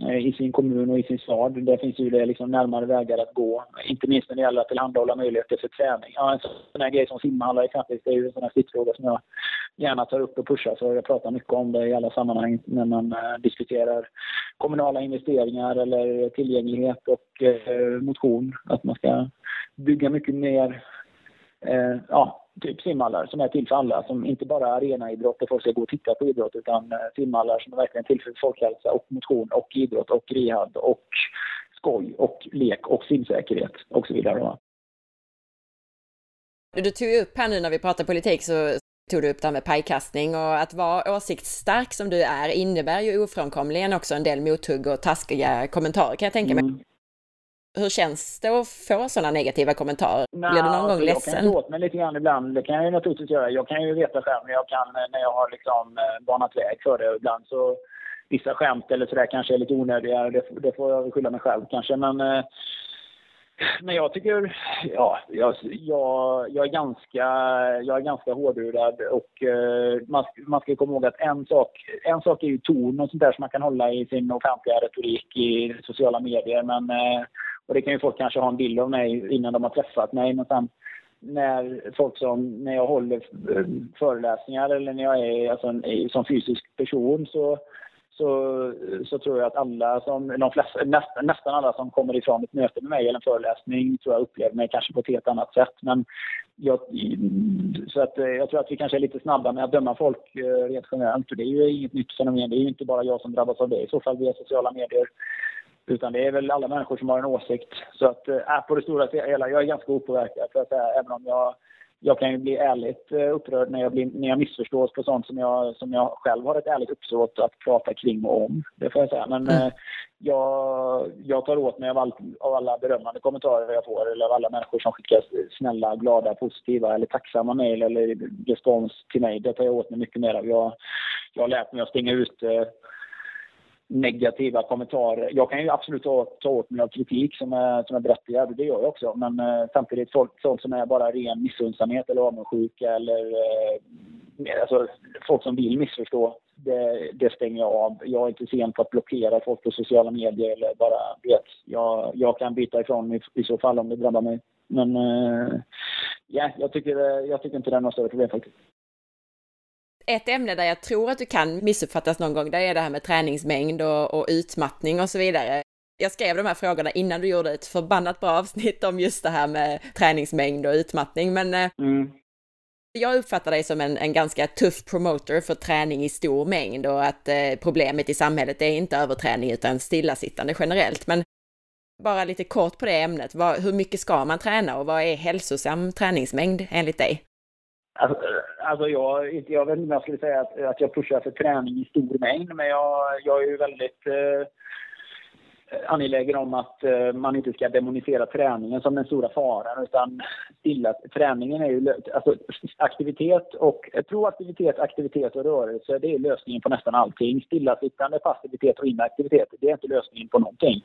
[SPEAKER 2] eh, i sin kommun och i sin stad. Där finns ju det liksom närmare vägar att gå. Inte minst när det gäller att tillhandahålla möjligheter för träning. Ja, en sån här grej som simhallar exempelvis, det är ju en sån här stridsfråga som jag gärna tar upp och pushar. Så jag pratar mycket om det i alla sammanhang när man eh, diskuterar kommunala investeringar eller tillgänglighet och motion. Att man ska bygga mycket mer eh, ja, typ simhallar som är till för alla. Som inte bara är arenaidrott där folk ska gå och titta på idrott utan eh, simhallar som är verkligen till för folkhälsa och motion och idrott och rehab och skoj och lek och simsäkerhet och så vidare.
[SPEAKER 1] Du tog upp här nu när vi pratar politik så tog du upp det här med pajkastning och att vara åsiktsstark som du är innebär ju ofrånkomligen också en del mothugg och taskiga kommentarer kan jag tänka mig. Mm. Hur känns det att få sådana negativa kommentarer? Nå, Blir du någon gång ledsen?
[SPEAKER 2] Jag kan ju åt mig lite grann ibland. Det kan jag ju naturligtvis göra. Jag kan ju veta själv när jag, kan, när jag har liksom eh, banat väg för det. Ibland så vissa skämt eller sådär kanske är lite onödiga. Det, det får jag skylla mig själv kanske. Men, eh, men jag tycker, ja, jag, jag, jag, är ganska, jag är ganska hårdhudad och man, man ska komma ihåg att en sak, en sak är ju ton och sånt där som man kan hålla i sin offentliga retorik i sociala medier. Men och det kan ju folk kanske ha en bild av mig innan de har träffat mig. Men sen när folk som, när jag håller eh, föreläsningar eller när jag är alltså, som fysisk person så, så, så tror jag att alla som, de flesta, nästan, nästan alla som kommer ifrån ett möte med mig eller en föreläsning tror jag upplever mig kanske på ett helt annat sätt. Men jag, så att, eh, jag tror att vi kanske är lite snabba med att döma folk eh, rent generellt. det är ju inget nytt fenomen. Det är ju inte bara jag som drabbas av det i så fall via sociala medier. Utan det är väl alla människor som har en åsikt. Så att äh, på det stora hela, jag är ganska opåverkad för att säga, även om jag jag kan ju bli ärligt eh, upprörd när jag, blir, när jag missförstås på sånt som jag, som jag själv har ett ärligt uppsåt att prata kring och om. Det får jag säga. Men mm. eh, jag, jag tar åt mig av, all, av alla berömmande kommentarer jag får eller av alla människor som skickar snälla, glada, positiva eller tacksamma mejl eller respons till mig. Det tar jag åt mig mycket mer av. Jag, jag har lärt mig att stänga ut eh, negativa kommentarer. Jag kan ju absolut ta, ta åt mig av kritik som är, som är berättigad, det gör jag också. Men eh, samtidigt folk, sånt som är bara ren missunnsamhet eller avundsjuka eller eh, alltså, folk som vill missförstå, det, det, stänger jag av. Jag är inte sen på att blockera folk på sociala medier eller bara vet. Jag, jag kan byta ifrån mig i så fall om det drabbar mig. Men eh, ja, jag, tycker, eh, jag tycker inte det är något större problem faktiskt.
[SPEAKER 1] Ett ämne där jag tror att du kan missuppfattas någon gång, det är det här med träningsmängd och, och utmattning och så vidare. Jag skrev de här frågorna innan du gjorde ett förbannat bra avsnitt om just det här med träningsmängd och utmattning, men eh, mm. jag uppfattar dig som en, en ganska tuff promoter för träning i stor mängd och att eh, problemet i samhället är inte överträning utan stillasittande generellt. Men bara lite kort på det ämnet, vad, hur mycket ska man träna och vad är hälsosam träningsmängd enligt dig?
[SPEAKER 2] Alltså, eh, alltså jag, jag vet inte om jag skulle säga att, att jag pushar för träning i stor mängd, men jag, jag är ju väldigt eh, angelägen om att eh, man inte ska demonisera träningen som den stora faran, utan stilla, träningen är ju, alltså aktivitet och, eh, proaktivitet, aktivitet och rörelse, det är lösningen på nästan allting. Stillasittande, passivitet och inaktivitet, det är inte lösningen på någonting.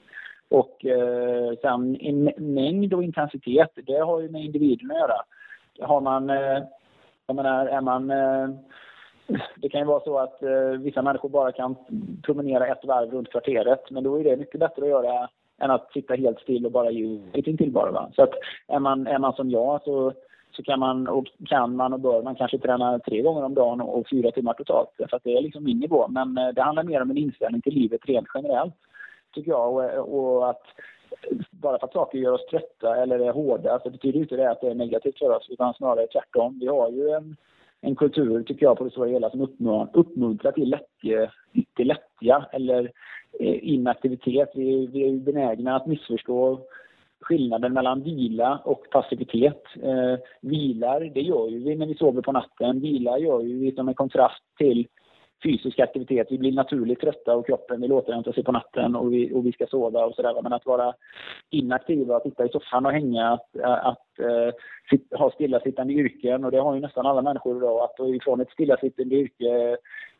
[SPEAKER 2] Och eh, sen mängd och intensitet, det har ju med individen att göra. Har man eh, jag menar, är man... Eh, det kan ju vara så att eh, vissa människor bara kan promenera ett varv runt kvarteret, men då är det mycket bättre att göra än att sitta helt still och bara ge ingenting till bara. Va? Så att är man, är man som jag så, så kan man och, kan man och bör man kanske träna tre gånger om dagen och, och fyra timmar totalt. För att det är liksom min nivå. Men eh, det handlar mer om en inställning till livet rent generellt, tycker jag. Och, och att bara för att saker gör oss trötta eller är hårda så betyder inte det att det är negativt för oss, utan snarare tvärtom. Vi har ju en, en kultur, tycker jag, på det stora hela som uppmuntrar till, lättje, till lättja eller eh, inaktivitet. Vi, vi är benägna att missförstå skillnaden mellan vila och passivitet. Eh, vilar, det gör ju vi när vi sover på natten. Vila gör ju vi som en kontrast till fysisk aktivitet. Vi blir naturligt trötta och kroppen vill återhämta sig på natten och vi, och vi ska sova och sådär. Men att vara inaktiva, att sitta i soffan och hänga, att, att uh, ha stillasittande yrken och det har ju nästan alla människor idag. Att ifrån ett stillasittande yrke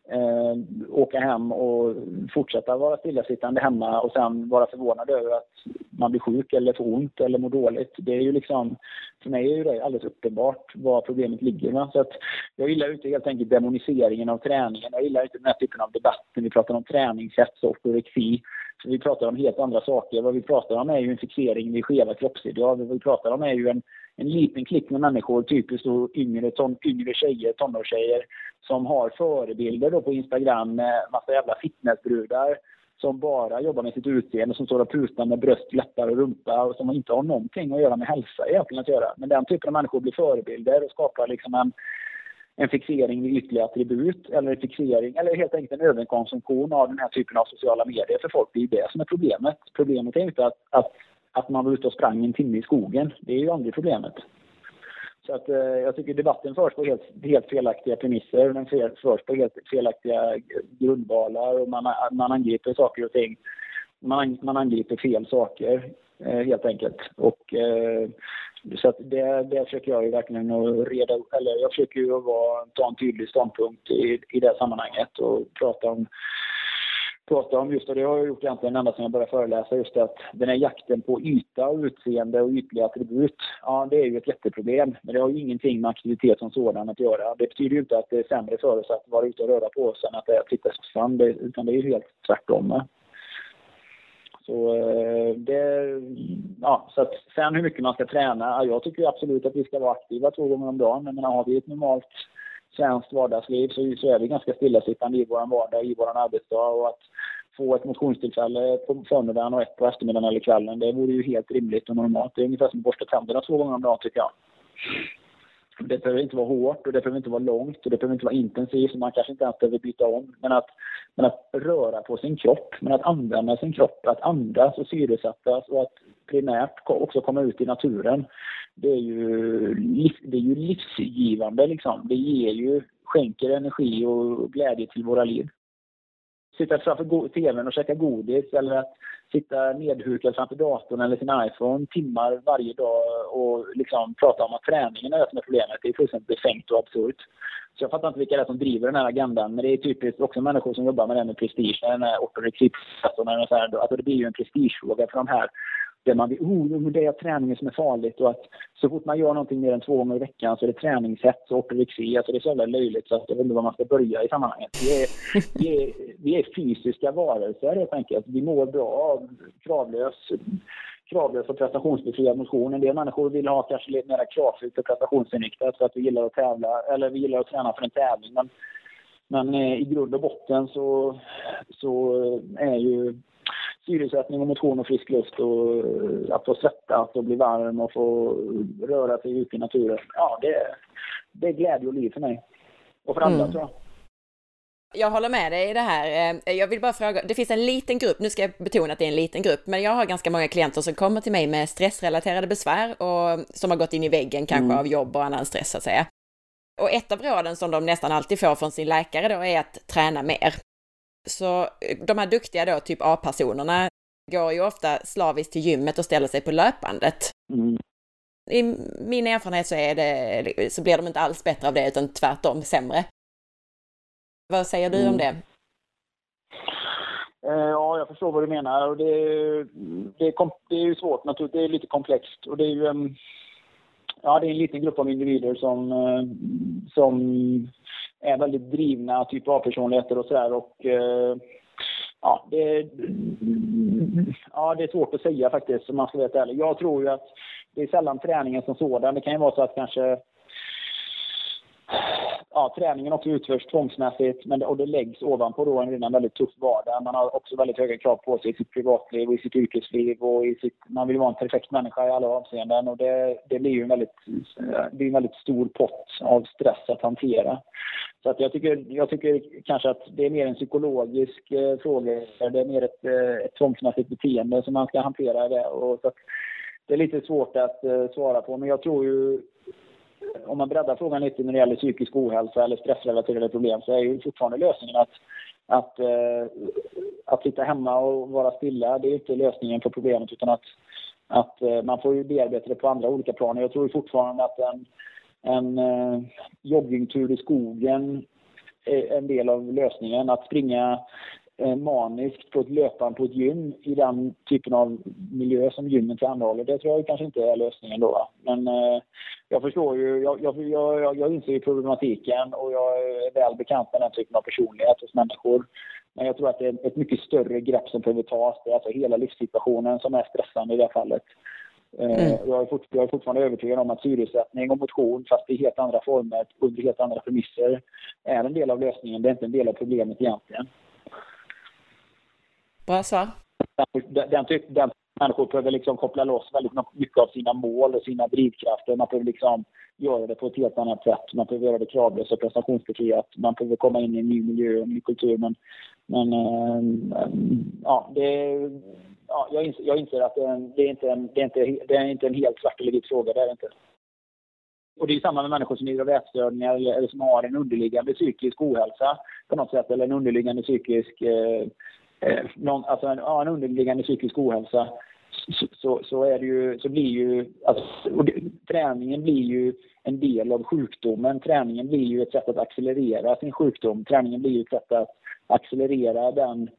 [SPEAKER 2] eh, åka hem och fortsätta vara stillasittande hemma och sen vara förvånad över att man blir sjuk eller får ont eller mår dåligt. Det är ju liksom, för mig är ju det alldeles uppenbart var problemet ligger. Va? Så att jag gillar inte helt enkelt demoniseringen av träningen. Jag gillar inte den här typen av debatten. Vi pratar om träningshets ortorexi. Så vi pratar om helt andra saker. Vad vi pratar om är ju en fixering vid skeva kroppsideal. Vad vi pratar om är ju en, en liten klick med människor, typiskt då yngre, ton, yngre tjejer, tonårstjejer, som har förebilder då på Instagram med massa jävla fitnessbrudar som bara jobbar med sitt utseende, som står och putar med bröst, läppar och rumpa och som inte har någonting att göra med hälsa egentligen att göra. Men den typen av människor blir förebilder och skapar liksom en, en fixering vid ytliga attribut eller en fixering eller helt enkelt en överkonsumtion av den här typen av sociala medier för folk. Det är det som är problemet. Problemet är inte att, att, att man var ute och sprang en timme i skogen. Det är ju aldrig problemet. Så att, eh, jag tycker debatten förs på helt, helt felaktiga premisser. Den förs på helt felaktiga grundvalar och man, man angriper saker och ting. Man, man angriper fel saker eh, helt enkelt. Och, eh, så att det, det försöker jag ju verkligen att reda eller jag försöker ju att vara, ta en tydlig ståndpunkt i, i det sammanhanget och prata om prata om just, och det har jag gjort egentligen ända sedan jag började föreläsa, just att den här jakten på yta, utseende och ytliga attribut, ja det är ju ett jätteproblem. Men det har ju ingenting med aktivitet som sådan att göra. Det betyder ju inte att det är sämre för oss att vara ute och röra på oss än att det är att sitta i soffan, utan det är ju helt tvärtom. Så eh, det, ja, så att sen hur mycket man ska träna, jag tycker absolut att vi ska vara aktiva två gånger om dagen. Men har vi ett normalt svenskt vardagsliv så, så är vi ganska stillasittande i vår vardag, i vår arbetsdag. Och att få ett motionstillfälle på förmiddagen och ett på eftermiddagen eller kvällen, det vore ju helt rimligt och normalt. Det är ungefär som att borsta tänderna två gånger om dagen tycker jag. Det behöver inte vara hårt och det behöver inte vara långt och det behöver inte vara intensivt. Man kanske inte ens behöver byta om. Men att, men att röra på sin kropp, men att använda sin kropp, att andas och syresättas och att primärt också komma ut i naturen. Det är ju, det är ju livsgivande liksom. Det ger ju, skänker energi och glädje till våra liv. Sitta framför tvn och käka godis eller att sitta nedhukad framför datorn eller sin iPhone timmar varje dag och liksom prata om att träningen är det som är problemet. Det är fullständigt befängt och absurt. Så jag fattar inte vilka det är som driver den här agendan. Men det är typiskt också människor som jobbar med det med prestige. Den här ortorexipprocessen. Alltså det blir ju en prestigefråga för de här där man vill, oh, det är träningen som är farligt och att så fort man gör någonting mer än två gånger i veckan så är det träningshets och ortorexi. Alltså det är så jävla löjligt så att jag vet inte var man ska börja i sammanhanget. Vi är, vi är, vi är fysiska varelser helt enkelt. Vi mår bra av kravlös kravlös och prestationsbefriad motion. En del människor vill ha kanske lite mer kravfyllt och prestationsinriktat för att vi gillar att tävla, eller vi gillar att träna för en tävling. Men, men eh, i grund och botten så, så eh, är ju syresättning och motion och frisk luft och eh, att få svettas och bli varm och få röra sig ute i naturen. Ja, det, det är glädje och liv för mig. Och för andra mm. tror jag.
[SPEAKER 1] Jag håller med dig i det här. Eh, jag vill bara fråga, det finns en liten grupp, nu ska jag betona att det är en liten grupp, men jag har ganska många klienter som kommer till mig med stressrelaterade besvär och som har gått in i väggen kanske mm. av jobb och annan stress så att säga. Och ett av råden som de nästan alltid får från sin läkare då är att träna mer. Så eh, de här duktiga då, typ A-personerna, går ju ofta slaviskt till gymmet och ställer sig på löpbandet. Mm. I min erfarenhet så, är det, så blir de inte alls bättre av det, utan tvärtom sämre. Vad säger du mm. om det?
[SPEAKER 2] Eh, ja, jag förstår vad du menar. Och det, det, är, det är ju svårt naturligtvis. Det är lite komplext. Och det är ju ja, det är en liten grupp av individer som, eh, som är väldigt drivna typ av personligheter och sådär. Och, eh, ja, det, ja, det är svårt att säga faktiskt om man ska vara helt ärlig. Jag tror ju att det är sällan träningen som sådan. Det kan ju vara så att kanske ja, träningen också utförs tvångsmässigt men, och det läggs ovanpå då en redan väldigt tuff vardag. Man har också väldigt höga krav på sig i sitt privatliv och i sitt yrkesliv och i sitt, man vill vara en perfekt människa i alla avseenden och det, det blir ju en väldigt, eh, det är en väldigt stor pott av stress att hantera. Så att jag, tycker, jag tycker kanske att det är mer en psykologisk eh, fråga. Det är mer ett, eh, ett tvångsmässigt beteende som man ska hantera det. Och så att, det är lite svårt att eh, svara på men jag tror ju om man breddar frågan lite när det gäller psykisk ohälsa eller stressrelaterade problem så är ju fortfarande lösningen att, att, eh, att sitta hemma och vara stilla. Det är inte lösningen på problemet utan att, att eh, man får ju bearbeta det på andra olika plan. Jag tror fortfarande att en, en eh, joggingtur i skogen är en del av lösningen. Att springa maniskt på ett löpband på ett gym i den typen av miljö som gymmen tillhandahåller. Det tror jag kanske inte är lösningen då. Men eh, jag förstår ju, jag, jag, jag, jag inser ju problematiken och jag är väl bekant med den typen av personlighet hos människor. Men jag tror att det är ett mycket större grepp som behöver tas. Det är alltså hela livssituationen som är stressande i det här fallet. Eh, mm. Jag, är fort, jag är fortfarande övertygad om att syresättning och motion, fast i helt andra former, under helt andra premisser, är en del av lösningen. Det är inte en del av problemet egentligen.
[SPEAKER 1] Bra svar.
[SPEAKER 2] Den, den, typ, den människor behöver liksom koppla loss väldigt mycket av sina mål och sina drivkrafter. Man behöver liksom göra det på ett helt annat sätt. Man behöver göra det kravlöst och prestationsbefriat. Man behöver komma in i en ny miljö och en ny kultur. Men, men äh, ja, det, ja, jag, inser, jag inser att det är, det, är inte en, det, är inte, det är inte en helt svart eller vit fråga. Det är det inte. Och det är samma med människor som lider av ätstörningar eller, eller, som har en underliggande psykisk ohälsa på något sätt eller en underliggande psykisk eh, Eh, någon, alltså en, ja, en underliggande psykisk ohälsa så, så, så, är det ju, så blir ju, alltså, det, träningen blir ju en del av sjukdomen. Träningen blir ju ett sätt att accelerera sin sjukdom. Träningen blir ju ett sätt att accelerera den,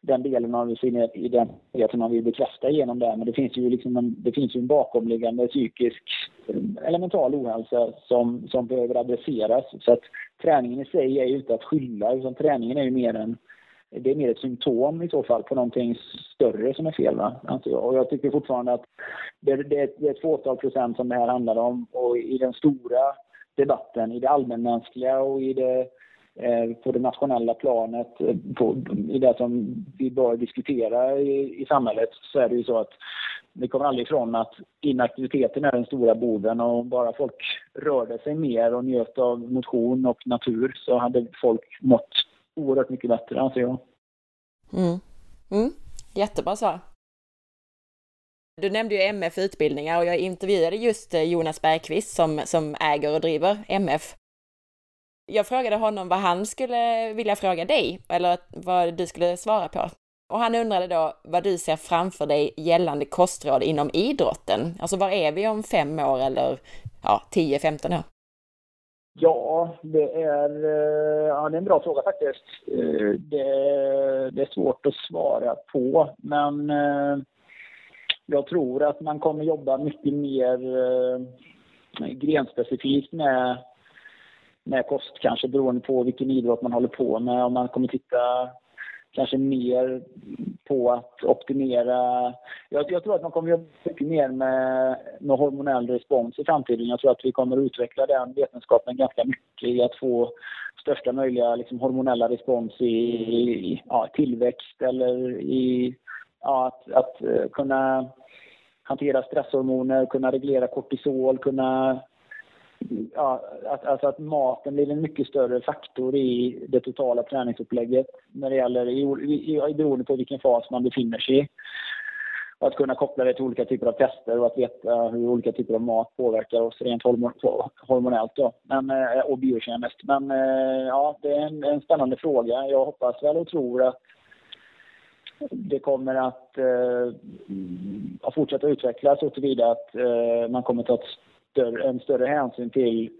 [SPEAKER 2] den delen av sin identitet som man vill bekräfta genom det. Men det finns ju liksom en, det finns ju en bakomliggande psykisk eh, eller mental ohälsa som, som behöver adresseras. Så att träningen i sig är ju inte att skylla, utan träningen är ju mer en det är mer ett symptom i så fall på någonting större som är fel. Va? Alltså, och jag tycker fortfarande att det, det, det är ett fåtal procent som det här handlar om och i den stora debatten, i det allmänmänskliga och i det, eh, på det nationella planet, eh, på, i det som vi bör diskutera i, i samhället, så är det ju så att vi kommer aldrig ifrån att inaktiviteten är den stora boven och bara folk rörde sig mer och njöt av motion och natur så hade folk mått oerhört mycket bättre anser jag.
[SPEAKER 1] Mm. Mm. Jättebra svar. Du nämnde ju MF utbildningar och jag intervjuade just eh, Jonas Bergqvist som, som äger och driver MF. Jag frågade honom vad han skulle vilja fråga dig eller vad du skulle svara på. Och han undrade då vad du ser framför dig gällande kostråd inom idrotten. Alltså var är vi om fem år eller ja, 10-15 år?
[SPEAKER 2] Ja, det är, eh, ja, det är en bra fråga faktiskt. Eh, det, det är svårt att svara på, men eh, jag tror att man kommer jobba mycket mer grenspecifikt med, med kost, kanske beroende på vilken idrott man håller på med. Om man kommer titta kanske mer på att optimera. Jag, jag tror att man kommer jobba mycket mer med, med hormonell respons i framtiden. Jag tror att vi kommer utveckla den vetenskapen ganska mycket i att få största möjliga liksom, hormonella respons i, i ja, tillväxt eller i ja, att, att eh, kunna hantera stresshormoner, kunna reglera kortisol, kunna ja, att, alltså att maten blir en mycket större faktor i det totala träningsupplägget när det gäller, i, i, beroende på vilken fas man befinner sig i. Och att kunna koppla det till olika typer av tester och att veta hur olika typer av mat påverkar oss rent hormonellt då, men, eh, och biokemiskt. Men eh, ja, det är en, en spännande fråga. Jag hoppas väl och tror att det kommer att eh, fortsätta utvecklas så tillvida att eh, man kommer ta ett större, en större hänsyn till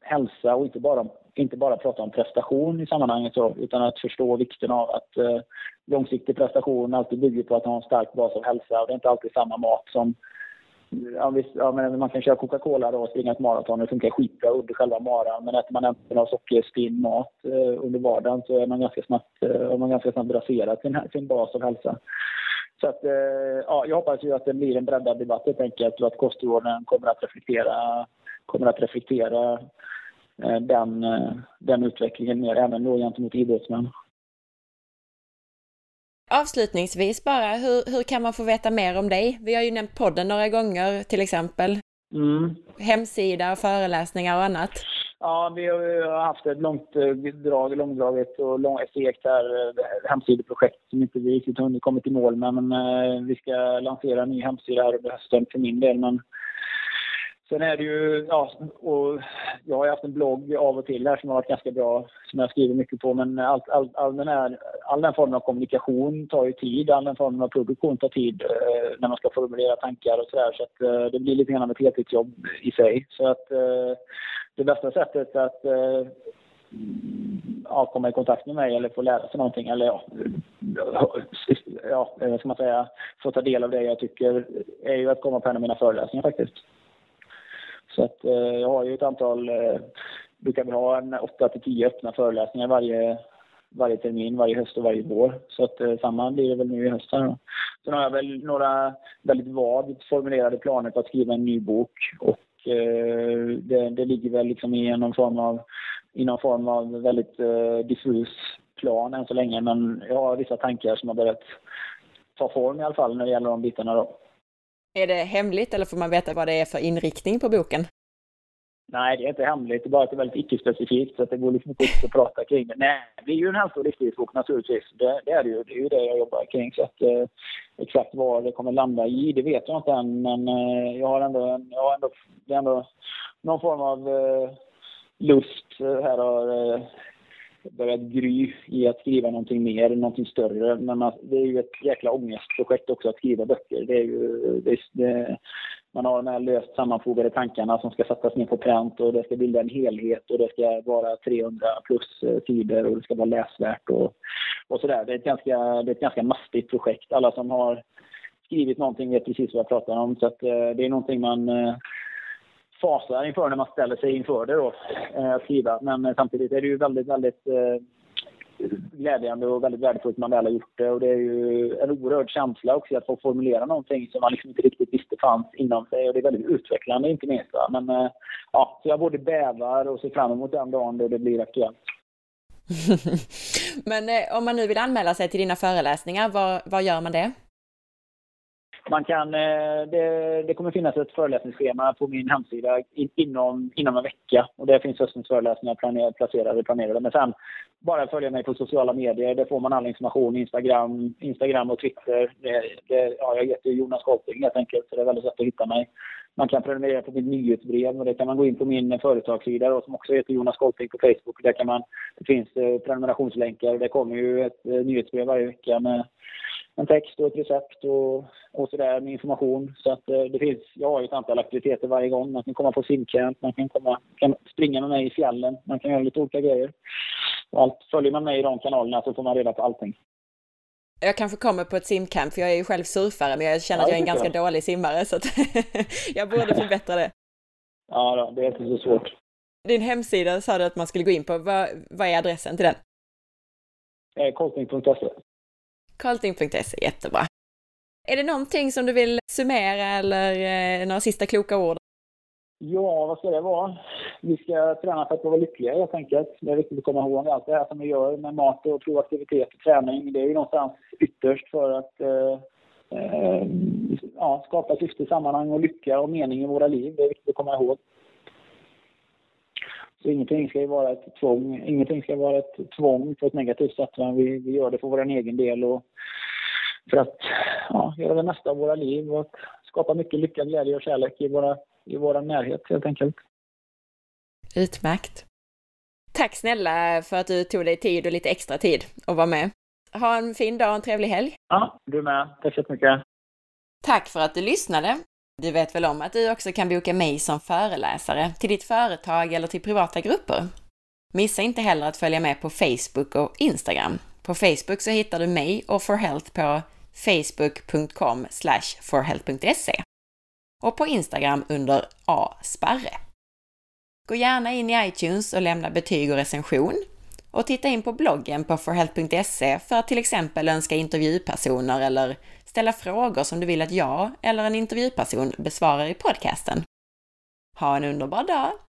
[SPEAKER 2] hälsa och inte bara, inte bara prata om prestation i sammanhanget så, utan att förstå vikten av att eh, långsiktig prestation alltid bygger på att ha en stark bas av hälsa och det är inte alltid samma mat som Ja, visst, ja, men man kan köra Coca-Cola och springa ett maraton det funkar skitbra under själva maran. Men äter man en av sockerstinn mat eh, under vardagen så är man ganska snabbt, eh, man ganska snabbt raserat sin, sin bas av hälsa. Så att, eh, ja, jag hoppas ju att det blir en breddad debatt helt enkelt och att kostråden kommer att reflektera, kommer att reflektera eh, den, eh, den utvecklingen mer, även då gentemot idrottsmän.
[SPEAKER 1] Avslutningsvis bara, hur, hur kan man få veta mer om dig? Vi har ju nämnt podden några gånger till exempel.
[SPEAKER 2] Mm.
[SPEAKER 1] Hemsida, föreläsningar och annat.
[SPEAKER 2] Ja, vi har haft ett långt eh, drag, långdraget och lång, segt eh, här hemsideprojekt som inte vi riktigt hunnit kommit i mål med. Men eh, vi ska lansera en ny hemsida här under hösten för min del. Men Sen är det ju, ja, och jag har haft en blogg av och till här som har varit ganska bra, som jag skriver mycket på, men all, all, all, den här, all den formen av kommunikation tar ju tid, all den formen av produktion tar tid eh, när man ska formulera tankar och sådär, så att eh, det blir lite grann av ett heltidsjobb i sig. Så att eh, det bästa sättet att eh, ja, komma i kontakt med mig eller få lära sig någonting eller ja, ja, vad ska man säga, få ta del av det jag tycker är ju att komma på en av mina föreläsningar faktiskt. Så att eh, jag har ju ett antal, eh, brukar vi ha en 8 till 10 öppna föreläsningar varje, varje termin, varje höst och varje vår. Så att eh, samma blir det väl nu i höst här då. Sen har jag väl några väldigt vagt formulerade planer på att skriva en ny bok och eh, det, det ligger väl liksom i någon form av, i någon form av väldigt eh, diffus plan än så länge men jag har vissa tankar som har börjat ta form i alla fall när det gäller de bitarna då.
[SPEAKER 1] Är det hemligt eller får man veta vad det är för inriktning på boken?
[SPEAKER 2] Nej, det är inte hemligt. Det är bara att det är väldigt icke-specifikt så att det går liksom inte att prata kring det. Nej, det är ju en hälso och livsstilsbok naturligtvis. Det, det, är det ju. Det är ju det jag jobbar kring. Så att, eh, exakt vad det kommer landa i, det vet jag inte än. Men eh, jag har ändå, jag har ändå, det är ändå någon form av eh, lust här Och, eh, börjat gry i att skriva någonting mer, någonting större. Men man, det är ju ett jäkla ångestprojekt också att skriva böcker. Det är ju, det, det, man har de här löst sammanfogade tankarna som ska sättas ner på pränt och det ska bilda en helhet och det ska vara 300 plus eh, sidor och det ska vara läsvärt och, och sådär. Det är, ett ganska, det är ett ganska mastigt projekt. Alla som har skrivit någonting vet precis vad jag pratar om. Så att, eh, det är någonting man eh, fasar inför när man ställer sig inför det då, eh, att skriva. Men eh, samtidigt är det ju väldigt, väldigt eh, glädjande och väldigt värdefullt när man väl har gjort det. Och det är ju en oerhörd känsla också att få formulera någonting som man liksom inte riktigt visste fanns inom sig. Och det är väldigt utvecklande inte minst. Va? Men eh, ja, så jag både bävar och ser fram emot den dagen då det blir aktuellt. [laughs]
[SPEAKER 1] Men eh, om man nu vill anmäla sig till dina föreläsningar, var, var gör man det?
[SPEAKER 2] Man kan, eh, det, det kommer finnas ett föreläsningsschema på min hemsida inom, inom en vecka. Och där finns höstens föreläsningar planerade, placerade, planerade. Men sen bara följa mig på sociala medier. Där får man all information. Instagram, Instagram och Twitter. Det, det, ja, jag heter Jonas Kolting helt enkelt, så det är väldigt lätt att hitta mig. Man kan prenumerera på mitt nyhetsbrev och det kan man gå in på min företagssida då, som också heter Jonas Kolting på Facebook. Där kan man, det finns eh, prenumerationslänkar. Det kommer ju ett eh, nyhetsbrev varje vecka med en text och ett recept och, och sådär med information. Så att eh, det finns, jag har ju ett antal aktiviteter varje gång. Man kan komma på simcamp, man kan, komma, kan springa med mig i fjällen, man kan göra lite olika grejer. Och allt, följer man med i de kanalerna så får man reda på allting.
[SPEAKER 1] Jag kanske kommer på ett simcamp, för jag är ju själv surfare, men jag känner ja, att jag är en ganska jag. dålig simmare, så att [laughs] jag borde förbättra det.
[SPEAKER 2] Ja, det är inte så svårt.
[SPEAKER 1] Din hemsida sa du att man skulle gå in på. Vad, vad är adressen till den?
[SPEAKER 2] Eh, Coaching.se.
[SPEAKER 1] Karlting.se, jättebra. Är det någonting som du vill summera eller eh, några sista kloka ord?
[SPEAKER 2] Ja, vad ska det vara? Vi ska träna för att vara lyckliga helt enkelt. Det är viktigt att komma ihåg allt det här som vi gör med mat och proaktivitet och träning. Det är ju någonstans ytterst för att eh, eh, ja, skapa syfte, sammanhang och lycka och mening i våra liv. Det är viktigt att komma ihåg. Så ingenting ska vara ett tvång, ingenting ska vara ett tvång på ett negativt sätt. Men vi, vi gör det för vår egen del och för att ja, göra det mesta av våra liv och skapa mycket lycka, glädje och kärlek i våra, i våra närhet helt enkelt.
[SPEAKER 1] Utmärkt. Tack snälla för att du tog dig tid och lite extra tid att vara med. Ha en fin dag och en trevlig helg.
[SPEAKER 2] Ja, du med. Tack så mycket.
[SPEAKER 1] Tack för att du lyssnade. Du vet väl om att du också kan boka mig som föreläsare till ditt företag eller till privata grupper? Missa inte heller att följa med på Facebook och Instagram. På Facebook så hittar du mig och For Health på facebook.com forhealth.se och på Instagram under asparre. Gå gärna in i iTunes och lämna betyg och recension och titta in på bloggen på forhealth.se för att till exempel önska intervjupersoner eller ställa frågor som du vill att jag eller en intervjuperson besvarar i podcasten. Ha en underbar dag!